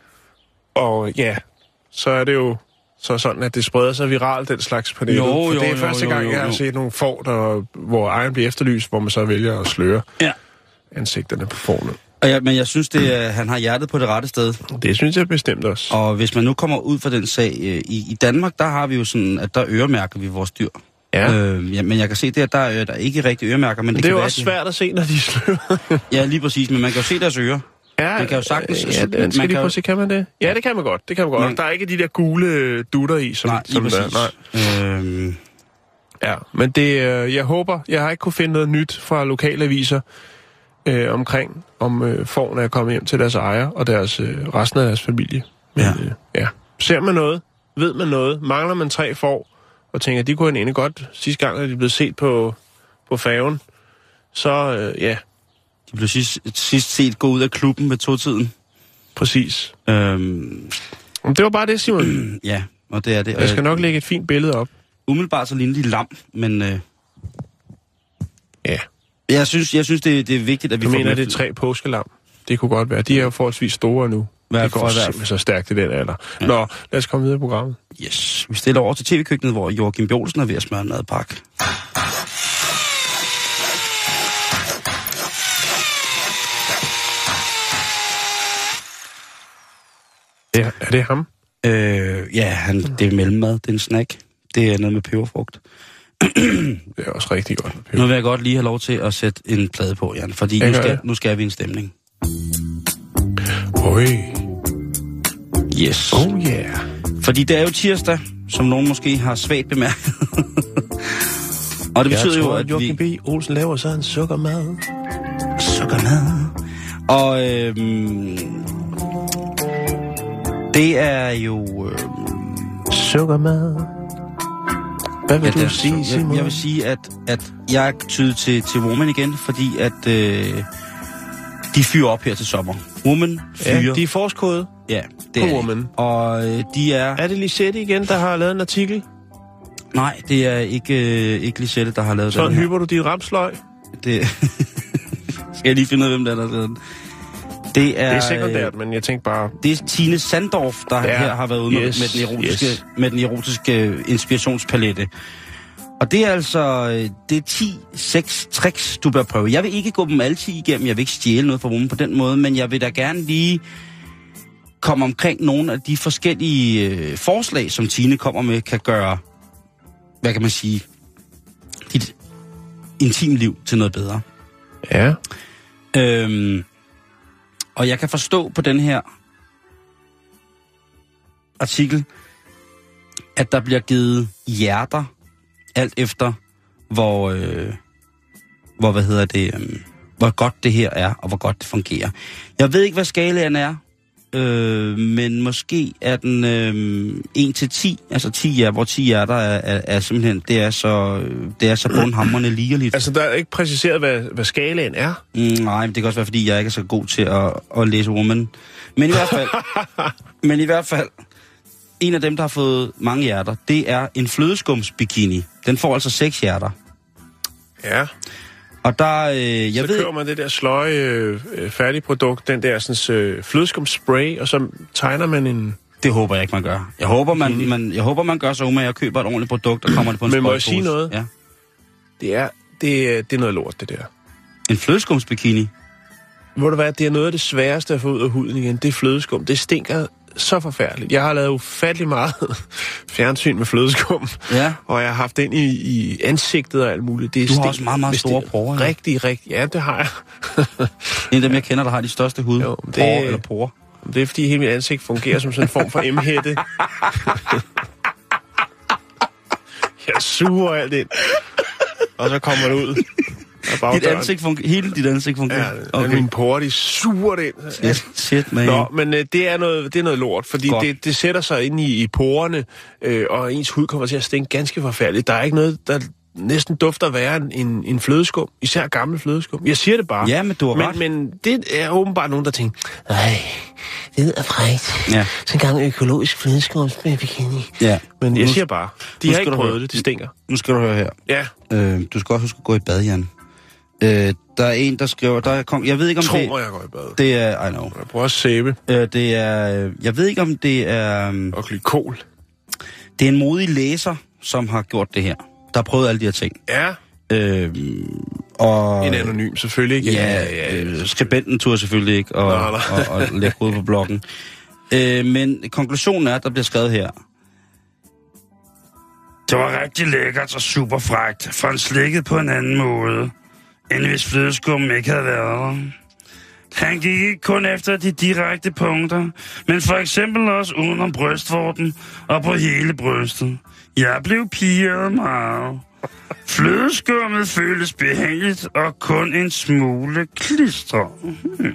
Og ja, så er det jo så sådan, at det spreder sig viralt, den slags på nettet. Jo, For jo, det er jo, første jo, gang, jo, jeg har jo. set nogle får, der, hvor ejeren bliver efterlyst, hvor man så vælger at sløre Ja. ansigterne på forne. Og ja, men jeg synes, det er, han har hjertet på det rette sted. Det synes jeg bestemt også. Og hvis man nu kommer ud fra den sag, øh, i, i Danmark, der har vi jo sådan, at der øremærker vi vores dyr. Ja. Øh, ja, men jeg kan se der, der er, der er ikke rigtig øremærker, men det, Men det er kan jo være, også de- svært at se, når de slører. Ja, lige præcis, men man kan jo se deres ører. Ja, Man kan jo sagtens- Ja, man den skal kan jo- prøve at se, kan man det? Ja, det kan man godt. Det kan man godt. Man- Man... Der er ikke de der gule øh, dutter i, som, Nej, som der. præcis. Nej. Øhm, Ja, men det, øh, jeg håber, jeg har ikke kunne finde noget nyt fra lokale aviser øh, omkring, om øh, forne er kommet hjem til deres ejer og deres, øh, resten af deres familie. Men, Ja. Øh, ja. Ser man noget? Ved man noget? Mangler man tre får? Og tænker, de kunne egentlig godt sidste gang, at de blev set på, på færgen. Så øh, ja, de blev sidst, sidst set gå ud af klubben ved to-tiden. præcis. Øhm, det var bare det, Simon. ja, og det er det. Jeg skal nok lægge et fint billede op. Umiddelbart så ligner de lam, men øh, Ja, jeg synes, jeg synes det, det er vigtigt, at vi jeg får mener, det er tre påskelam. Det kunne godt være. De er jo forholdsvis store nu. Hvad det går simpelthen så stærkt i den alder. Ja. Nå, lad os komme videre i programmet. Yes. Vi stiller over til tv-køkkenet, hvor Joachim Bjolsen er ved at smøre en madpakke. Ja, er det ham? Øh, ja, han, det er mellemmad, det er en snack. Det er noget med peberfrugt. Det er også rigtig godt. med peber. Nu vil jeg godt lige have lov til at sætte en plade på, Jan, fordi nu skal, nu skal vi en stemning. Oj. Yes. Oh yeah. Fordi det er jo tirsdag, som nogen måske har svagt bemærket. Og det betyder jeg jo, tror, at at Joachim vi... B. Olsen laver så en sukkermad. Sukkermad. Og øhm, det er jo... Øhm, Sukkermad. Hvad vil ja, du det er- sige, Simon? jeg, jeg vil sige, at, at jeg er tydet til, til Woman igen, fordi at øh, de fyrer op her til sommer. Woman fyrer. ja, de er forskode. ja, det på er de. Woman. Og øh, de er... Er det Lisette igen, der har lavet en artikel? Nej, det er ikke, øh, ikke Lisette, der har lavet Så den her. hyper du dit rapsløg. Det... Skal jeg lige finde ud af, hvem der er, der har lavet den? Det er, Det er sekundært, men jeg tænkte bare... Det er Tine Sandorf, der ja, her har været ude med, yes, med, den erotiske, yes. med den erotiske inspirationspalette. Og det er altså øh, det er 10 6 tricks, du bør prøve. Jeg vil ikke gå dem alle 10 igennem, jeg vil ikke stjæle noget fra Woman på den måde, men jeg vil da gerne lige komme omkring nogle af de forskellige øh, forslag, som Tine kommer med, kan gøre, hvad kan man sige, dit intimliv til noget bedre. Ja. Øhm, og jeg kan forstå på den her artikel, at der bliver givet hjerter, alt efter, hvor, øh, hvor hvad hedder det, øh, hvor godt det her er, og hvor godt det fungerer. Jeg ved ikke, hvad skalaen er, øh, men måske er den øh, 1 til 10, altså 10 hjerter, hvor 10 hjerter er, er, er simpelthen, det er så, det er så bundhamrende ligeligt. Altså, der er ikke præciseret, hvad, hvad skalaen er. Mm, nej, men det kan også være, fordi jeg ikke er så god til at, at læse woman. Men i hvert fald, men i hvert fald, en af dem, der har fået mange hjerter, det er en flødeskumsbikini. Den får altså seks hjerter. Ja. Og der, øh, jeg så ved... køber man det der sløje øh, færdigprodukt, den der sådan, øh, flødeskumspray, og så tegner man en... Det håber jeg ikke, man gør. Jeg håber, man, man, jeg håber, man gør så umage og køber et ordentligt produkt, og kommer det på en Men må jeg sige noget? Ja. Det er, det, det er noget lort, det der. En flødeskumsbikini. Ved du hvad, det er noget af det sværeste at få ud af huden igen. Det er flødeskum. Det stinker så forfærdeligt. Jeg har lavet ufattelig meget fjernsyn med flødeskum, Ja. og jeg har haft den i, i ansigtet og alt muligt. Det er Du har også meget, meget store er porer, ja. Rigtig, rigtig. Ja, det har jeg. En af dem, jeg kender, der har de største hud. Jo, det- Porer eller porer. Det er fordi hele mit ansigt fungerer som sådan en form for M-hætte. jeg suger alt ind. Og så kommer det ud. Dit ansigt fungerer, hele dit ansigt fungerer. Ja, okay. mine porer, de suger det ind. Shit, shit man. Nå, men øh, det, er noget, det er noget lort, fordi Godt. det, det sætter sig ind i, i porerne, øh, og ens hud kommer til at stinke ganske forfærdeligt. Der er ikke noget, der næsten dufter værre end en, en flødeskum, især gammel flødeskum. Jeg siger det bare. Ja, men du har ret. men, men det er åbenbart nogen, der tænker, nej, det er frækt. Ja. Så engang økologisk flødeskum med bikini. Ja. Men jeg Nu- siger bare, de har ikke prøvet høre. det, det stinker. Nu skal du høre her. Ja, Øh, du skal også huske at gå i bad, Jan. Øh, der er en, der skriver... Der er, kom, jeg ved ikke, om tro det... mig, jeg går i bad. Det er... I know. Jeg bruger også sæbe Øh, det er... Jeg ved ikke, om det er... øh, og glykol. Det er en modig læser, som har gjort det her. Der har prøvet alle de her ting. Ja, Øh, og... en anonym selvfølgelig ikke. Ja, øh, skribenten turde selvfølgelig ikke og, Nej, nej. og, og lægge ud på bloggen. Øh, men konklusionen er, at der bliver skrevet her. Det var rigtig lækkert og super frægt, for han slikket på en anden måde, end hvis flødeskum ikke havde været der. Han gik ikke kun efter de direkte punkter, men for eksempel også udenom brystvorten og på hele brystet. Jeg blev piret meget. Flødeskummet føles behageligt og kun en smule klistret. Hmm.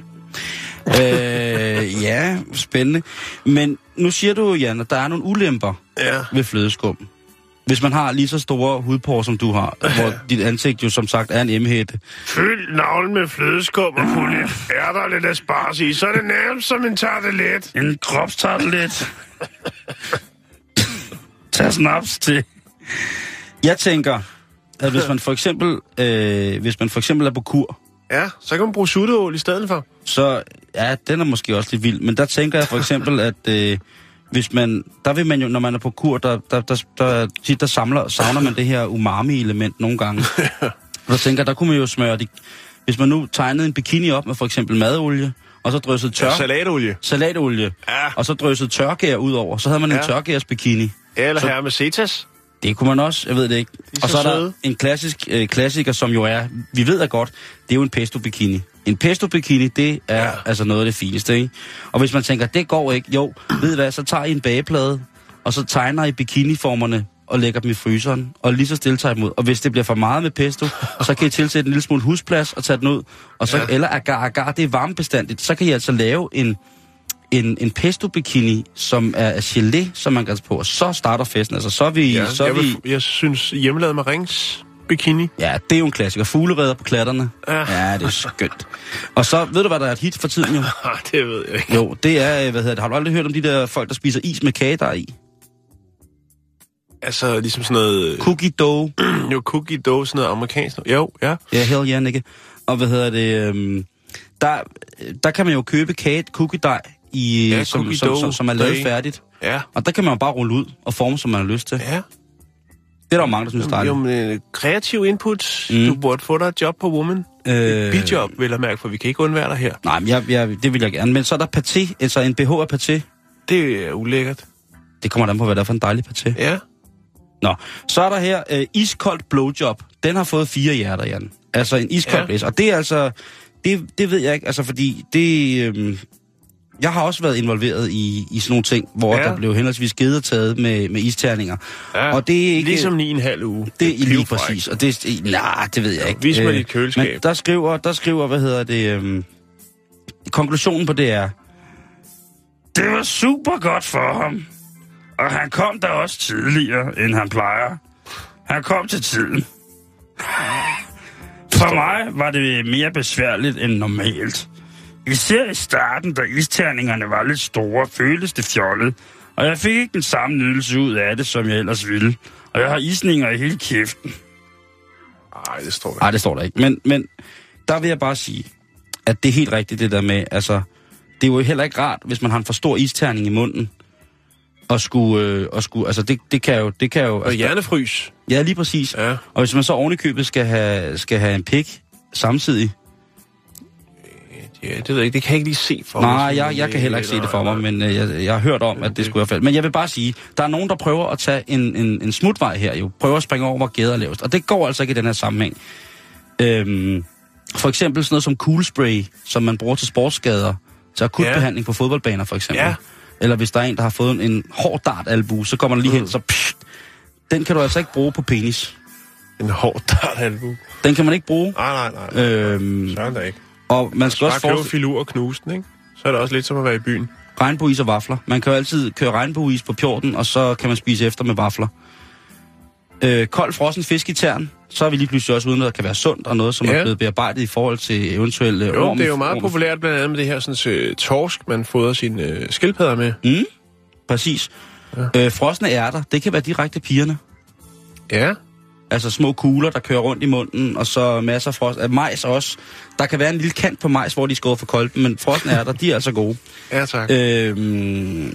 øh, ja, spændende. Men nu siger du, Jan, at der er nogle ulemper Ja. ved flødeskum. Hvis man har lige så store hudporer, som du har, hvor dit ansigt jo som sagt er en emhætte. Fyld navlen med flødeskum og lidt ærter og lidt asparges i, så er det nærmest som en tartelet. En kropstartelet. Tag snaps til. Jeg tænker, at hvis man for eksempel, øh, hvis man for eksempel er på kur, Ja, så kan man bruge sutteål i stedet for. så ja, den er måske også lidt vild. Men der tænker jeg for eksempel, at øh, hvis man, der vil man jo, når man er på kur, der, der, der, der, tit, der samler, savner man det her umami-element nogle gange. Og der tænker der kunne man jo smøre det. Hvis man nu tegnede en bikini op med for eksempel madolie, og så dryssede tør, Ja, salatolie. salatolie, Ja. og så dryssede tørgær ud over, så havde man en Ja. tørgærs bikini. Eller Så- her med cetas. Det kunne man også, jeg ved det ikke. er Og så så er der en klassisk øh, klassiker, som jo er, vi ved da godt, det er jo en pesto bikini. En pesto bikini, det er ja. Altså noget af det fineste, ikke? Og hvis man tænker, det går ikke, jo, ved I hvad, så tager I en bageplade, og så tegner I bikiniformerne og lægger dem i fryseren, og lige så stille tager I dem ud. Og hvis det bliver for meget med pesto, så kan I tilsætte en lille smule husplads og tage den ud. Og så, ja. Eller agar, agar, det er varmebestandigt. Så kan I altså lave en, en, en pesto bikini, som er af gelé, som man kan tage på. Og så starter festen. Altså, så er vi... Ja, så er jeg, vi vil, jeg synes, hjemmelavet med rings bikini. Ja, det er jo en klassiker. Fugleredder på klatterne. Ja. ja, det er skønt. Og så, ved du hvad der er et hit for tiden jo? Det ved jeg ikke. Jo, det er, øh, hvad hedder det, har du aldrig hørt om de der folk, der spiser is med kage der er i? Altså, ligesom sådan noget... Cookie dough. Jo, cookie dough, sådan noget amerikansk. Jo, ja. Ja, hell yeah, ikke? Og hvad hedder det, øhm, der, der kan man jo købe kage, cookie dej, i, Ja, som, cookie som, som, dough som, er lavet færdigt. Ja. Og der kan man jo bare rulle ud og forme, som man har lyst til. Ja. Det er der jo mange, der synes, der er Jo, dejligt. men øh, kreativ input. Mm. Du burde få dig et job på Woman. Øh. Bidjob, vil jeg mærke, for vi kan ikke undvære dig her. Nej, men jeg, jeg, det vil jeg gerne. Men så er der paté, altså en BH af paté. Det er ulækkert. Det kommer an på, hvad det er for en dejlig paté. Ja. Nå, så er der her øh, iskoldt blowjob. Den har fået fire hjerter, Jan. Altså en iskold Ja. blæs. Og det er altså, det, det ved jeg ikke, altså fordi det... Øh, jeg har også været involveret i, i sådan nogle ting, hvor ja. Der blev henholdsvis givet og taget med, med isterninger. ja. Og det er ikke... Ligesom 9,5 uge. det er lige præcis, og det er... Nej, det ved jeg ikke. vis mig Øh, dit køleskab. Men der skriver, der skriver, hvad hedder det... Øh, konklusionen på det er... Det var super godt for ham. Og han kom da også tidligere, end han plejer. Han kom til tiden. For mig var det mere besværligt end normalt. Især i starten, da isterningerne var lidt store, føltes det fjollet. Og jeg fik ikke den samme nydelse ud af det, som jeg ellers ville. Og jeg har isninger i hele kæften. Nej, det står der Nej, det står der ikke. Men, men der vil jeg bare sige, at det er helt rigtigt det der med, altså, det er jo heller ikke rart, hvis man har en for stor isterning i munden, og skulle, øh, og skulle altså det, det kan jo, det kan jo... Og Altså, hjernefrys. ja, lige præcis. Ja. Og hvis man så oven i købet skal have, skal have en pik samtidig, det ved jeg ikke. Det kan jeg ikke lige se for Nej, mig. jeg, jeg kan heller ikke se det for mig, men øh, jeg, jeg har hørt om, at det skulle i hvert fald. Men jeg vil bare sige, der er nogen, der prøver at tage en, en, en smutvej her, jo. Prøver at springe over, hvor gæder er lavest. Og det går altså ikke i den her sammenhæng. Øhm, for eksempel sådan noget som cool spray, som man bruger til sportsskader, til akutbehandling på fodboldbaner for eksempel. Ja. Eller hvis der er en, der har fået en, en hård dart albu, så kommer man lige hen, så pst, den kan du altså ikke bruge på penis. En hård dart albu. Den kan man ikke bruge. Nej, nej, nej. Øhm, Søren da ikke. Og man skal også forestille... filur og knuse den, ikke? Så er det også lidt som at være i byen. regnbueis og vafler. Man kan jo altid køre regnbueis på pjorten, og så kan man spise efter med vafler. Øh, kold frossen fisk i tern, så er vi lige pludselig også uden, at der kan være sundt, og noget, som ja. Ja. er blevet bearbejdet i forhold til eventuelle Jo, orm. det er jo meget orm- populært blandt andet med det her sådan, øh, torsk, man fodrer sine øh, skildpadder med. Mm, præcis. Ja. Øh, frosne ærter, det kan være direkte pigerne. Ja. Altså små kugler, der kører rundt i munden, og så masser af frost. Af majs også. Der kan være en lille kant på majs, hvor de er skåret for kolben, men frosne ærter, de er altså gode. Ja, tak. Øhm, øh,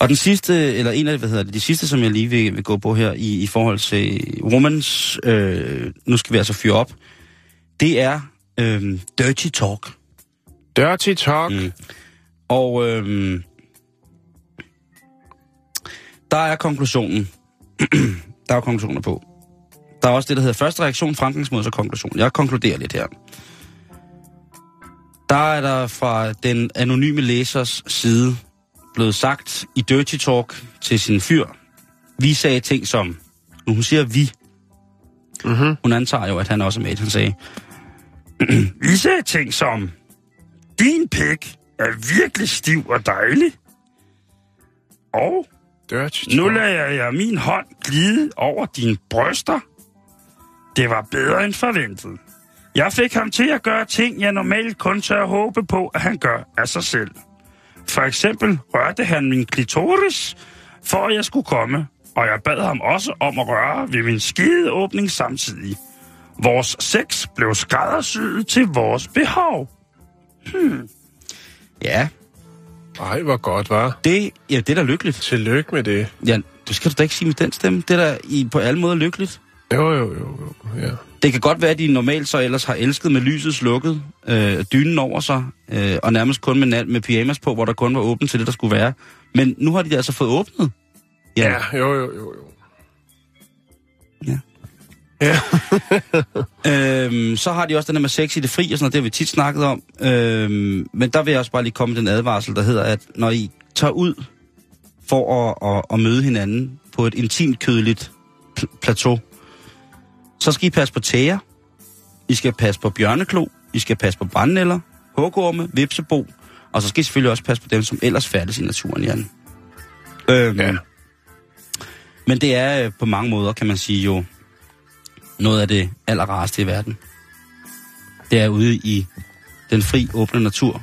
og den sidste, eller en af hvad hedder det, de sidste, som jeg lige vil, vil gå på her i, i forhold til Romans, øh, nu skal vi altså fyre op, det er øh, dirty talk. Dirty talk. Mm. Og øh, der er konklusionen. der er konklusioner på. Der er også det, der hedder første reaktion, fremgangsmåde og konklusion. Jeg konkluderer lidt her. Der er der fra den anonyme læsers side blevet sagt i Dirty Talk til sin fyr. Vi sagde ting som, nu hun siger vi, Mm-hmm. hun antager jo, at han også er med. Han sagde, vi sagde ting som, din pik er virkelig stiv og dejlig. Og Dirty nu talk. lader jeg min hånd glide over dine bryster. Det var bedre end forventet. Jeg fik ham til at gøre ting, jeg normalt kun tør håbe på, at han gør af sig selv. For eksempel rørte han min klitoris, for at jeg skulle komme, og jeg bad ham også om at røre ved min skideåbning samtidig. Vores sex blev skræddersyet til vores behov. Hmm. Ja, Ej, hvor godt, var. det, ja, det er da lykkeligt. Tillykke med det. Ja, det skal du da ikke sige med den stemme. Det er da i, på alle måder lykkeligt. Jo, jo, jo, jo. Ja. Det kan godt være, at de normalt så ellers har elsket med lyset slukket, øh, dynen over sig, øh, og nærmest kun med, nat, med pyjamas på, hvor der kun var åbent til det, der skulle være. Men nu har de altså fået åbnet. Ja, jo, jo, jo, jo. Ja. Ja. Øhm, så har de også den der med sex i det fri, og sådan noget, det har vi tit snakket om. Øhm, men der vil jeg også bare lige komme med den advarsel, der hedder, at når I tager ud for at, at, at møde hinanden på et intimt kødeligt pl- plateau, så skal I passe på tæger, I skal passe på bjørneklo, I skal passe på brandnælder, hugorme, vipsebo, og så skal I selvfølgelig også passe på dem, som ellers færdes i naturen, Jan. Øhm, Ja. Men det er øh, på mange måder, kan man sige jo, noget af det allerrareste i verden. Det er ude i den fri, åbne natur,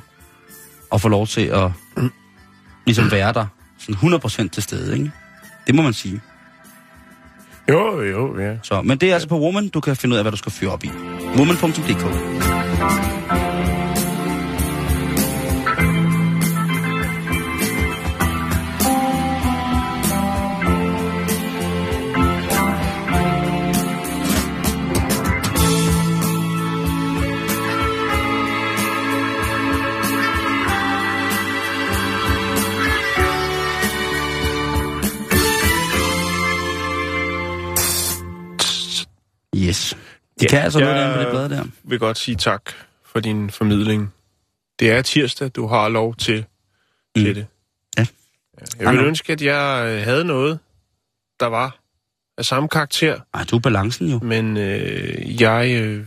og få lov til at ligesom være der sådan 100% til stede, ikke? Det må man sige. Jo, jo, ja. Så, men det er altså på Woman, du kan finde ud af, hvad du skal fyre op i. Woman.dk Yes. De kan altså noget derinde på det blad der. vil godt sige tak for din formidling. Det er tirsdag, du har lov til, Mm. til det. Ja. Jeg ville Ej, ønske, at jeg øh, havde noget, der var af samme karakter, Ej, du er balancen jo. men øh, jeg øh,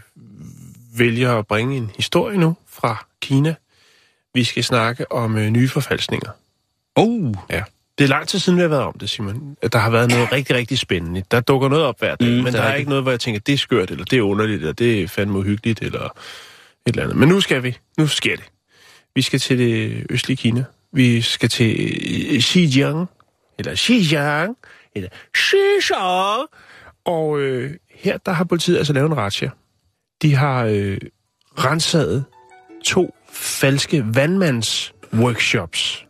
vælger at bringe en historie nu fra Kina. Vi skal snakke om øh, nye forfalskninger. Oh, Ja. Det er lang tid siden, vi har været om det, Simon. At der har været noget rigtig, rigtig spændende. Der dukker noget op hver dag, Mm, men er der er rigtigt. ikke noget, hvor jeg tænker, det er skørt, eller det er underligt, eller det er fandme uhyggeligt, eller et eller andet. Men nu skal vi. Nu sker det. Vi skal til det østlige Kina. Vi skal til øh, Xinjiang, eller Xinjiang, eller Xinjiang. Og øh, her der har politiet altså lavet en razzia. De har øh, renset to falske vandmands-workshops.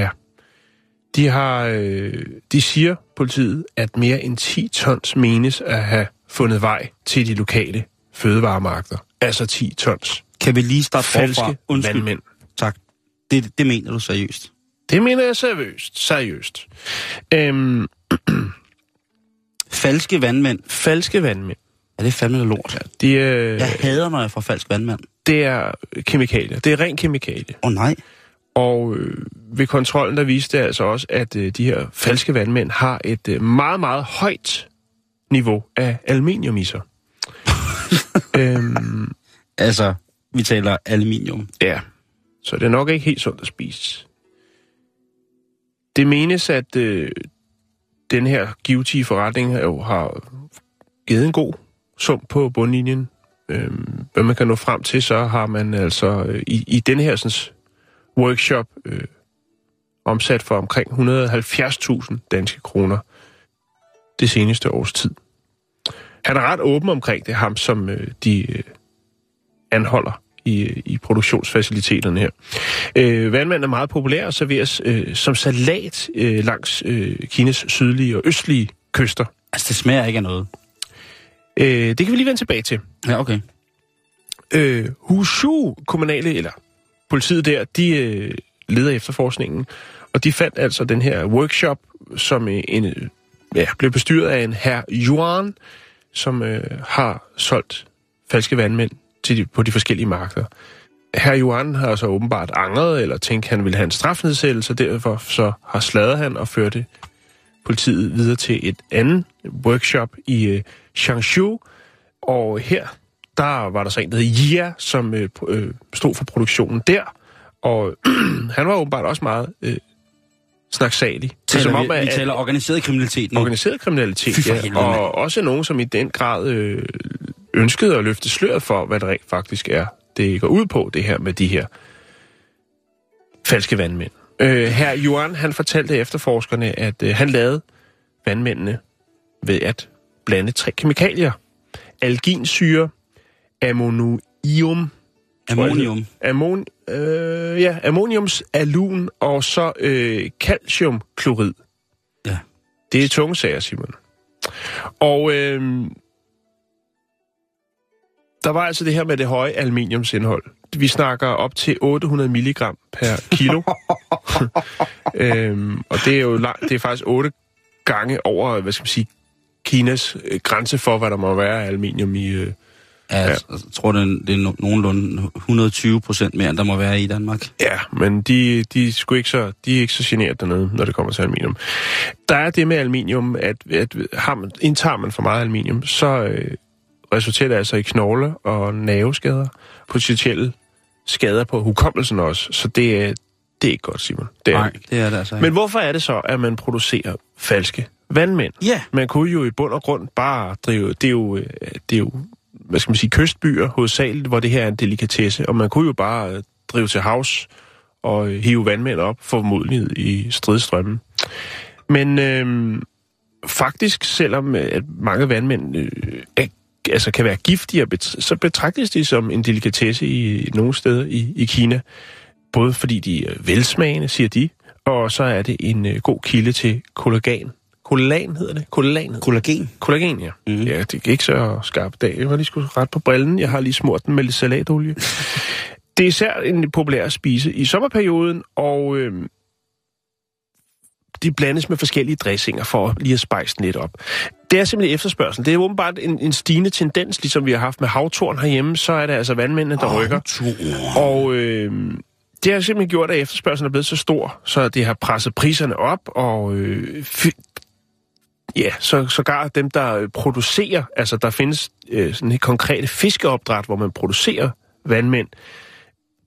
Ja. De har, øh, de siger, politiet, at mere end 10 tons menes at have fundet vej til de lokale fødevaremarkeder. Altså 10 tons. Kan vi lige starte Falske forfra? Undskyld. vandmænd. Tak. Det, det mener du seriøst? Det mener jeg seriøst. Seriøst. Øhm, Falske vandmænd. falske vandmænd. Er det fandme noget lort? De, øh, Jeg hader, når jeg får falsk vandmand. Det er kemikalier. Det er ren kemikalie. Åh oh, nej. Og øh, ved kontrollen, der viste det altså også, at øh, de her falske vandmænd har et øh, meget, meget højt niveau af aluminium i sig. øhm, Altså, vi taler aluminium. ja, så det er nok ikke helt sundt at spise. Det menes, at øh, den her givetige forretning jo har givet en god sum på bundlinjen. Øhm, hvad man kan nå frem til, så har man altså øh, i, i den her sådan, workshop øh, omsat for omkring 170.000 danske kroner det seneste års tid. Han er ret åben omkring det, ham som øh, de øh, anholder i, i produktionsfaciliteterne her. Øh, vandmand er meget populær og serveres øh, som salat øh, langs øh, Kinas sydlige og østlige kyster. Altså, det smager ikke af noget. Øh, det kan vi lige vende tilbage til. Ja, okay. Øh, Hushu kommunale, eller politiet der, de øh, leder efterforskningen, og de fandt altså den her workshop, som øh, en, ja, blev bestyret af en herr Yuan, som øh, har solgt falske vandmænd til de, på de forskellige markeder. Herr Yuan har så åbenbart angret, eller tænkt, at han ville have en strafnedsættelse, derfor så har sladet han og førte politiet videre til et andet workshop i øh, Changshu, og her der var der så en, der hed Jia, som øh, øh, stod for produktionen der. Og han var åbenbart også meget øh, snaksalig. Er Taler, vi, vi at- taler organiseret kriminalitet nu. organiseret kriminalitet, Fy ja, helvede, og også nogen, som i den grad øh, ønskede at løfte sløret for, hvad det rent faktisk er, det går ud på, det her med de her falske vandmænd. Øh, her Johan, han fortalte efterforskerne, at øh, han lavede vandmændene ved at blande tre kemikalier. Alginsyre, ammonium, Ammonium. Ammon, øh, ja, ammoniums alun og så øh, calciumklorid. Ja. Det er tunge sager, Simon. Og øh, der var altså det her med det høje aluminiumsindhold. Vi snakker op til 800 milligram per kilo. øhm, og det er jo langt, det er faktisk 8 gange over, hvad skal man sige, Kinas øh, grænse for, hvad der må være af aluminium i... Øh, Ja, jeg tror, det er, det er no- nogenlunde 120 procent mere, end der må være i Danmark. Ja, men de, de, er sgu ikke så, de er ikke så generet dernede, når det kommer til aluminium. Der er det med aluminium, at, at har man, indtager man for meget aluminium, så øh, resulterer det altså i knogle- og nerveskader, potentielle skader på hukommelsen også. Så det er, det er ikke godt, Simon. Det er Nej, ikke. det er det altså ikke. Men hvorfor er det så, at man producerer falske vandmænd? Ja, Man kunne jo i bund og grund bare drive... Det er jo, øh, det er jo hvad skal man sige, kystbyer hovedsageligt, hvor det her er en delikatesse, og man kunne jo bare øh, drive til havs og øh, hive vandmænd op, formodentlig i stridstrømmen. Men øh, faktisk, selvom øh, at mange vandmænd øh, er, altså kan være giftige, så betragtes de som en delikatesse i, i nogle steder i, i Kina. Både fordi de er velsmagende, siger de, og så er det en øh, god kilde til kollagen. Kollagen hedder det? Kollagen hedder kollagen. Kollagen, ja. Mm. Ja, det er ikke så skarp dag. Jeg var lige skulle ret på brillen. Jeg har lige smurt den med lidt salatolie. det er især en populær at spise i sommerperioden, og øh, de blandes med forskellige dressinger for lige at spejse den lidt op. Det er simpelthen efterspørgsel. Det er åbenbart en, en stigende tendens, ligesom vi har haft med havtorn herhjemme, så er det altså vandmændene, der rykker. Og øh, det har simpelthen gjort, at efterspørgselen er blevet så stor, så det har presset priserne op, og øh, ja, så sågar dem, der øh, producerer, altså der findes øh, sådan et konkrete fiskeopdræt, hvor man producerer vandmænd,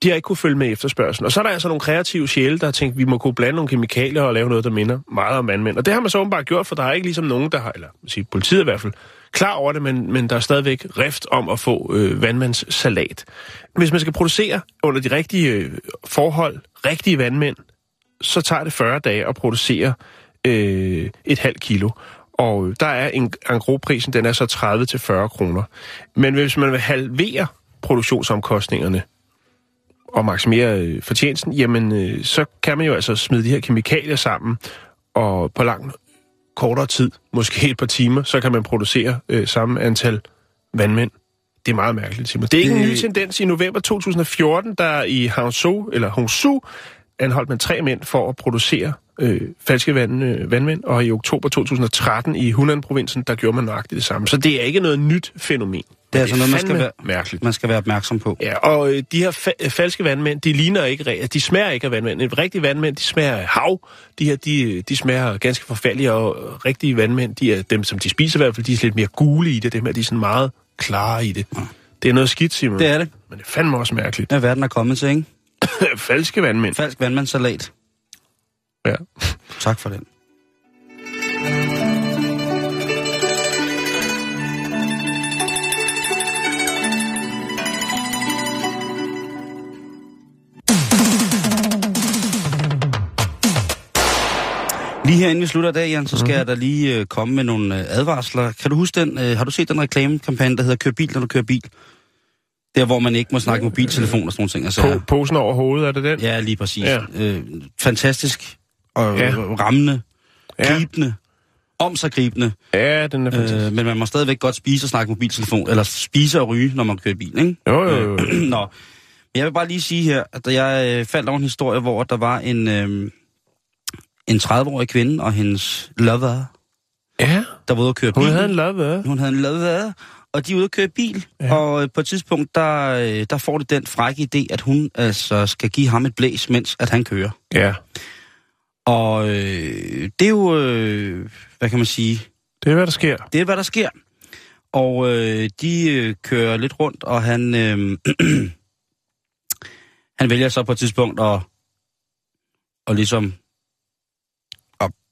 de har ikke kunne følge med efterspørgselen. Og så er der altså nogle kreative sjæle, der har tænkt, vi må kunne blande nogle kemikalier og lave noget, der minder meget om vandmænd. Og det har man så åbenbart gjort, for der er ikke ligesom nogen, der har, eller sige, politiet i hvert fald, klar over det, men, men der er stadigvæk rift om at få øh, vandmandssalat. Hvis man skal producere under de rigtige øh, forhold, rigtige vandmænd, så tager det 40 dage at producere øh, et halvt kilo. Og der er en engrosprisen, den er så 30-40 kroner. Men hvis man vil halvere produktionsomkostningerne og maksimere øh, fortjenesten, jamen øh, så kan man jo altså smide de her kemikalier sammen, og på lang kortere tid, måske et par timer, så kan man producere øh, samme antal vandmænd. Det er meget mærkeligt, Simon. Det er ikke det... en ny tendens. I november 2014, der i Hangzhou, eller Hangzhou, anholdt man tre mænd for at producere øh, falske vand, øh, vandmænd, og i oktober 2013 i Hunan-provincen, der gjorde man nøjagtigt det samme. Så det er ikke noget nyt fænomen. Det er altså noget, man skal, være, mærkeligt. man skal være opmærksom på. Ja, og øh, de her fa- øh, falske vandmænd, de ligner ikke, de smager ikke af vandmænd. En rigtig vandmænd, de smager af hav. De her, de, de smager ganske forfærdelige, og rigtige vandmænd, de er dem, som de spiser i hvert fald, de er lidt mere gule i det. Dem her, de er sådan meget klare i det. Ja. Det er noget skidt, Simon. Det er det. Men det er fandme også mærkeligt. Ja, verden er kommet til, ikke? Falske vandmænd. Falsk vandmandssalat. Ja. Tak for den. Lige her inden vi slutter dag, Jan, så skal mm-hmm. jeg da lige øh, komme med nogle øh, advarsler. Kan du huske den? Øh, har du set den reklamekampagne, der hedder Kør bil, når du kører bil? Der, hvor man ikke må snakke mobiltelefon og sådan nogle ting. Altså, Po- posen over hovedet, er det den? Ja, lige præcis. Ja. Øh, fantastisk og ja. rammende, gribende, ja. om sig gribende. Ja, den er fantastisk. Øh, men man må stadigvæk godt spise og snakke mobiltelefon, eller spise og ryge, når man kører bil, ikke? Jo, jo, jo. Øh, nå. Men jeg vil bare lige sige her, at jeg øh, faldt over en historie, hvor der var en, øh, en 30-årig kvinde og hendes lover, ja. der var ude at køre bil. Hun havde en lover. Hun havde en lover, og de er ude at køre bil. Ja. Og øh, på et tidspunkt, der, øh, der får de den frække idé, at hun altså skal give ham et blæs, mens at han kører. Ja. Og øh, det er jo, øh, hvad kan man sige? Det er, hvad der sker. Det er, hvad der sker. Og øh, de øh, kører lidt rundt, og han, øh, han vælger så på et tidspunkt at, og ligesom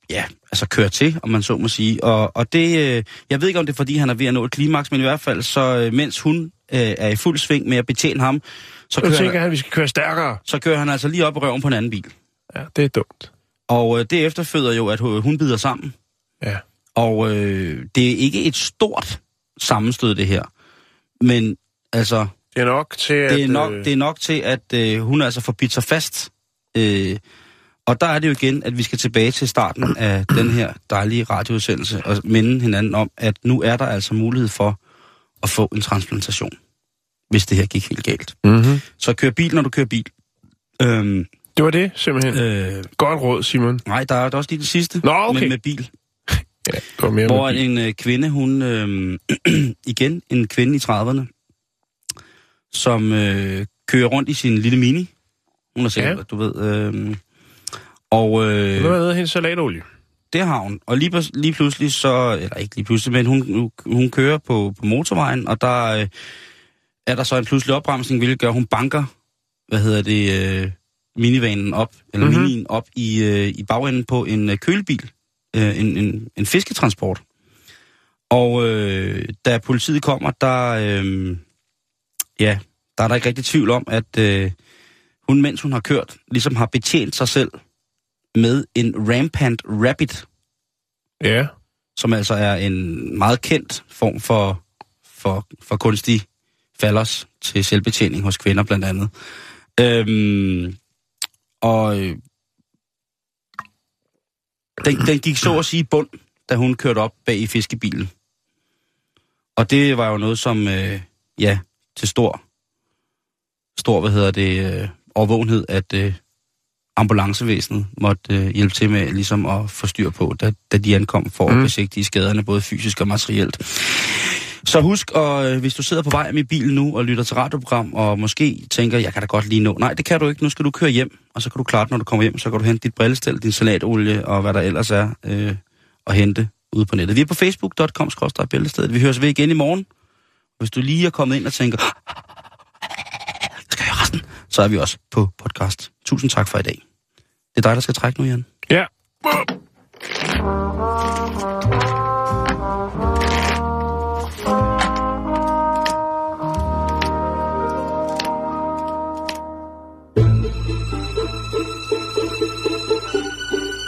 ja, altså køre til, om man så må sige. Og, og det, øh, jeg ved ikke, om det er, fordi han er ved at nå et klimaks, men i hvert fald, så øh, mens hun øh, er i fuld sving med at betjene ham, så kører, tænker han, at vi skal køre stærkere. så kører han altså lige op i røven på en anden bil. Ja, det er dumt. Og øh, det efterføder jo, at hun bider sammen. Ja. Og øh, det er ikke et stort sammenstød, det her. Men altså... Det er nok til, at... Det er nok, øh... det er nok til, at øh, hun altså får bidt sig fast. Øh, og der er det jo igen, at vi skal tilbage til starten af den her dejlige radioudsendelse og minde hinanden om, at nu er der altså mulighed for at få en transplantation, hvis det her gik helt galt. Mm-hmm. Så kør bil, når du kører bil. Øhm, det var det, simpelthen. Øh, Godt råd, Simon. Nej, der er også lige det sidste Nå, okay. med, med bil. ja, det var mere Hvor med bil. en øh, kvinde, hun... Øh, igen, en kvinde i 30'erne, som øh, kører rundt i sin lille mini. Hun har sikkert, ja. du ved... Øh, og, øh, Hvad hedder hendes salatolie? Det har hun. Og lige, lige pludselig så, eller ikke lige pludselig, men hun, hun kører på, på motorvejen, og der øh, er der så en pludselig opbremsning, hvilket gør, hun banker, hvad hedder det, øh, minivanen op, eller mm-hmm. minien op i, øh, i bagenden på en øh, kølebil, øh, en, en, en fisketransport. Og øh, da politiet kommer, der, øh, ja, der er der ikke rigtig tvivl om, at øh, hun, mens hun har kørt, ligesom har betjent sig selv med en Rampant Rabbit. Ja. Som altså er en meget kendt form for, for, for kunstig fallers til selvbetjening hos kvinder blandt andet. Øhm, og øh, den, den gik så at sige bund, da hun kørte op bag i fiskebilen. Og det var jo noget som, øh, ja, til stor, stor, hvad hedder det, øh, overvågenhed, at øh, ambulancevæsenet måtte øh, hjælpe til med ligesom at få styr på, da, da de ankom for mm. at besigtige skaderne, både fysisk og materielt. Så husk, og, øh, hvis du sidder på vej med bilen nu og lytter til radioprogram, og måske tænker, jeg kan da godt lige nå. Nej, det kan du ikke. Nu skal du køre hjem, og så kan du klart, når du kommer hjem, så kan du hente dit brillestel, din salatolie og hvad der ellers er, øh, og hente ude på nettet. Vi er på facebook.com bæltestedet. Vi høres ved igen i morgen. Hvis du lige er kommet ind og tænker, skal jeg resten? Så er vi også på podcast. Tusind tak for i dag. Det er dig, der skal trække nu, Jan. Ja.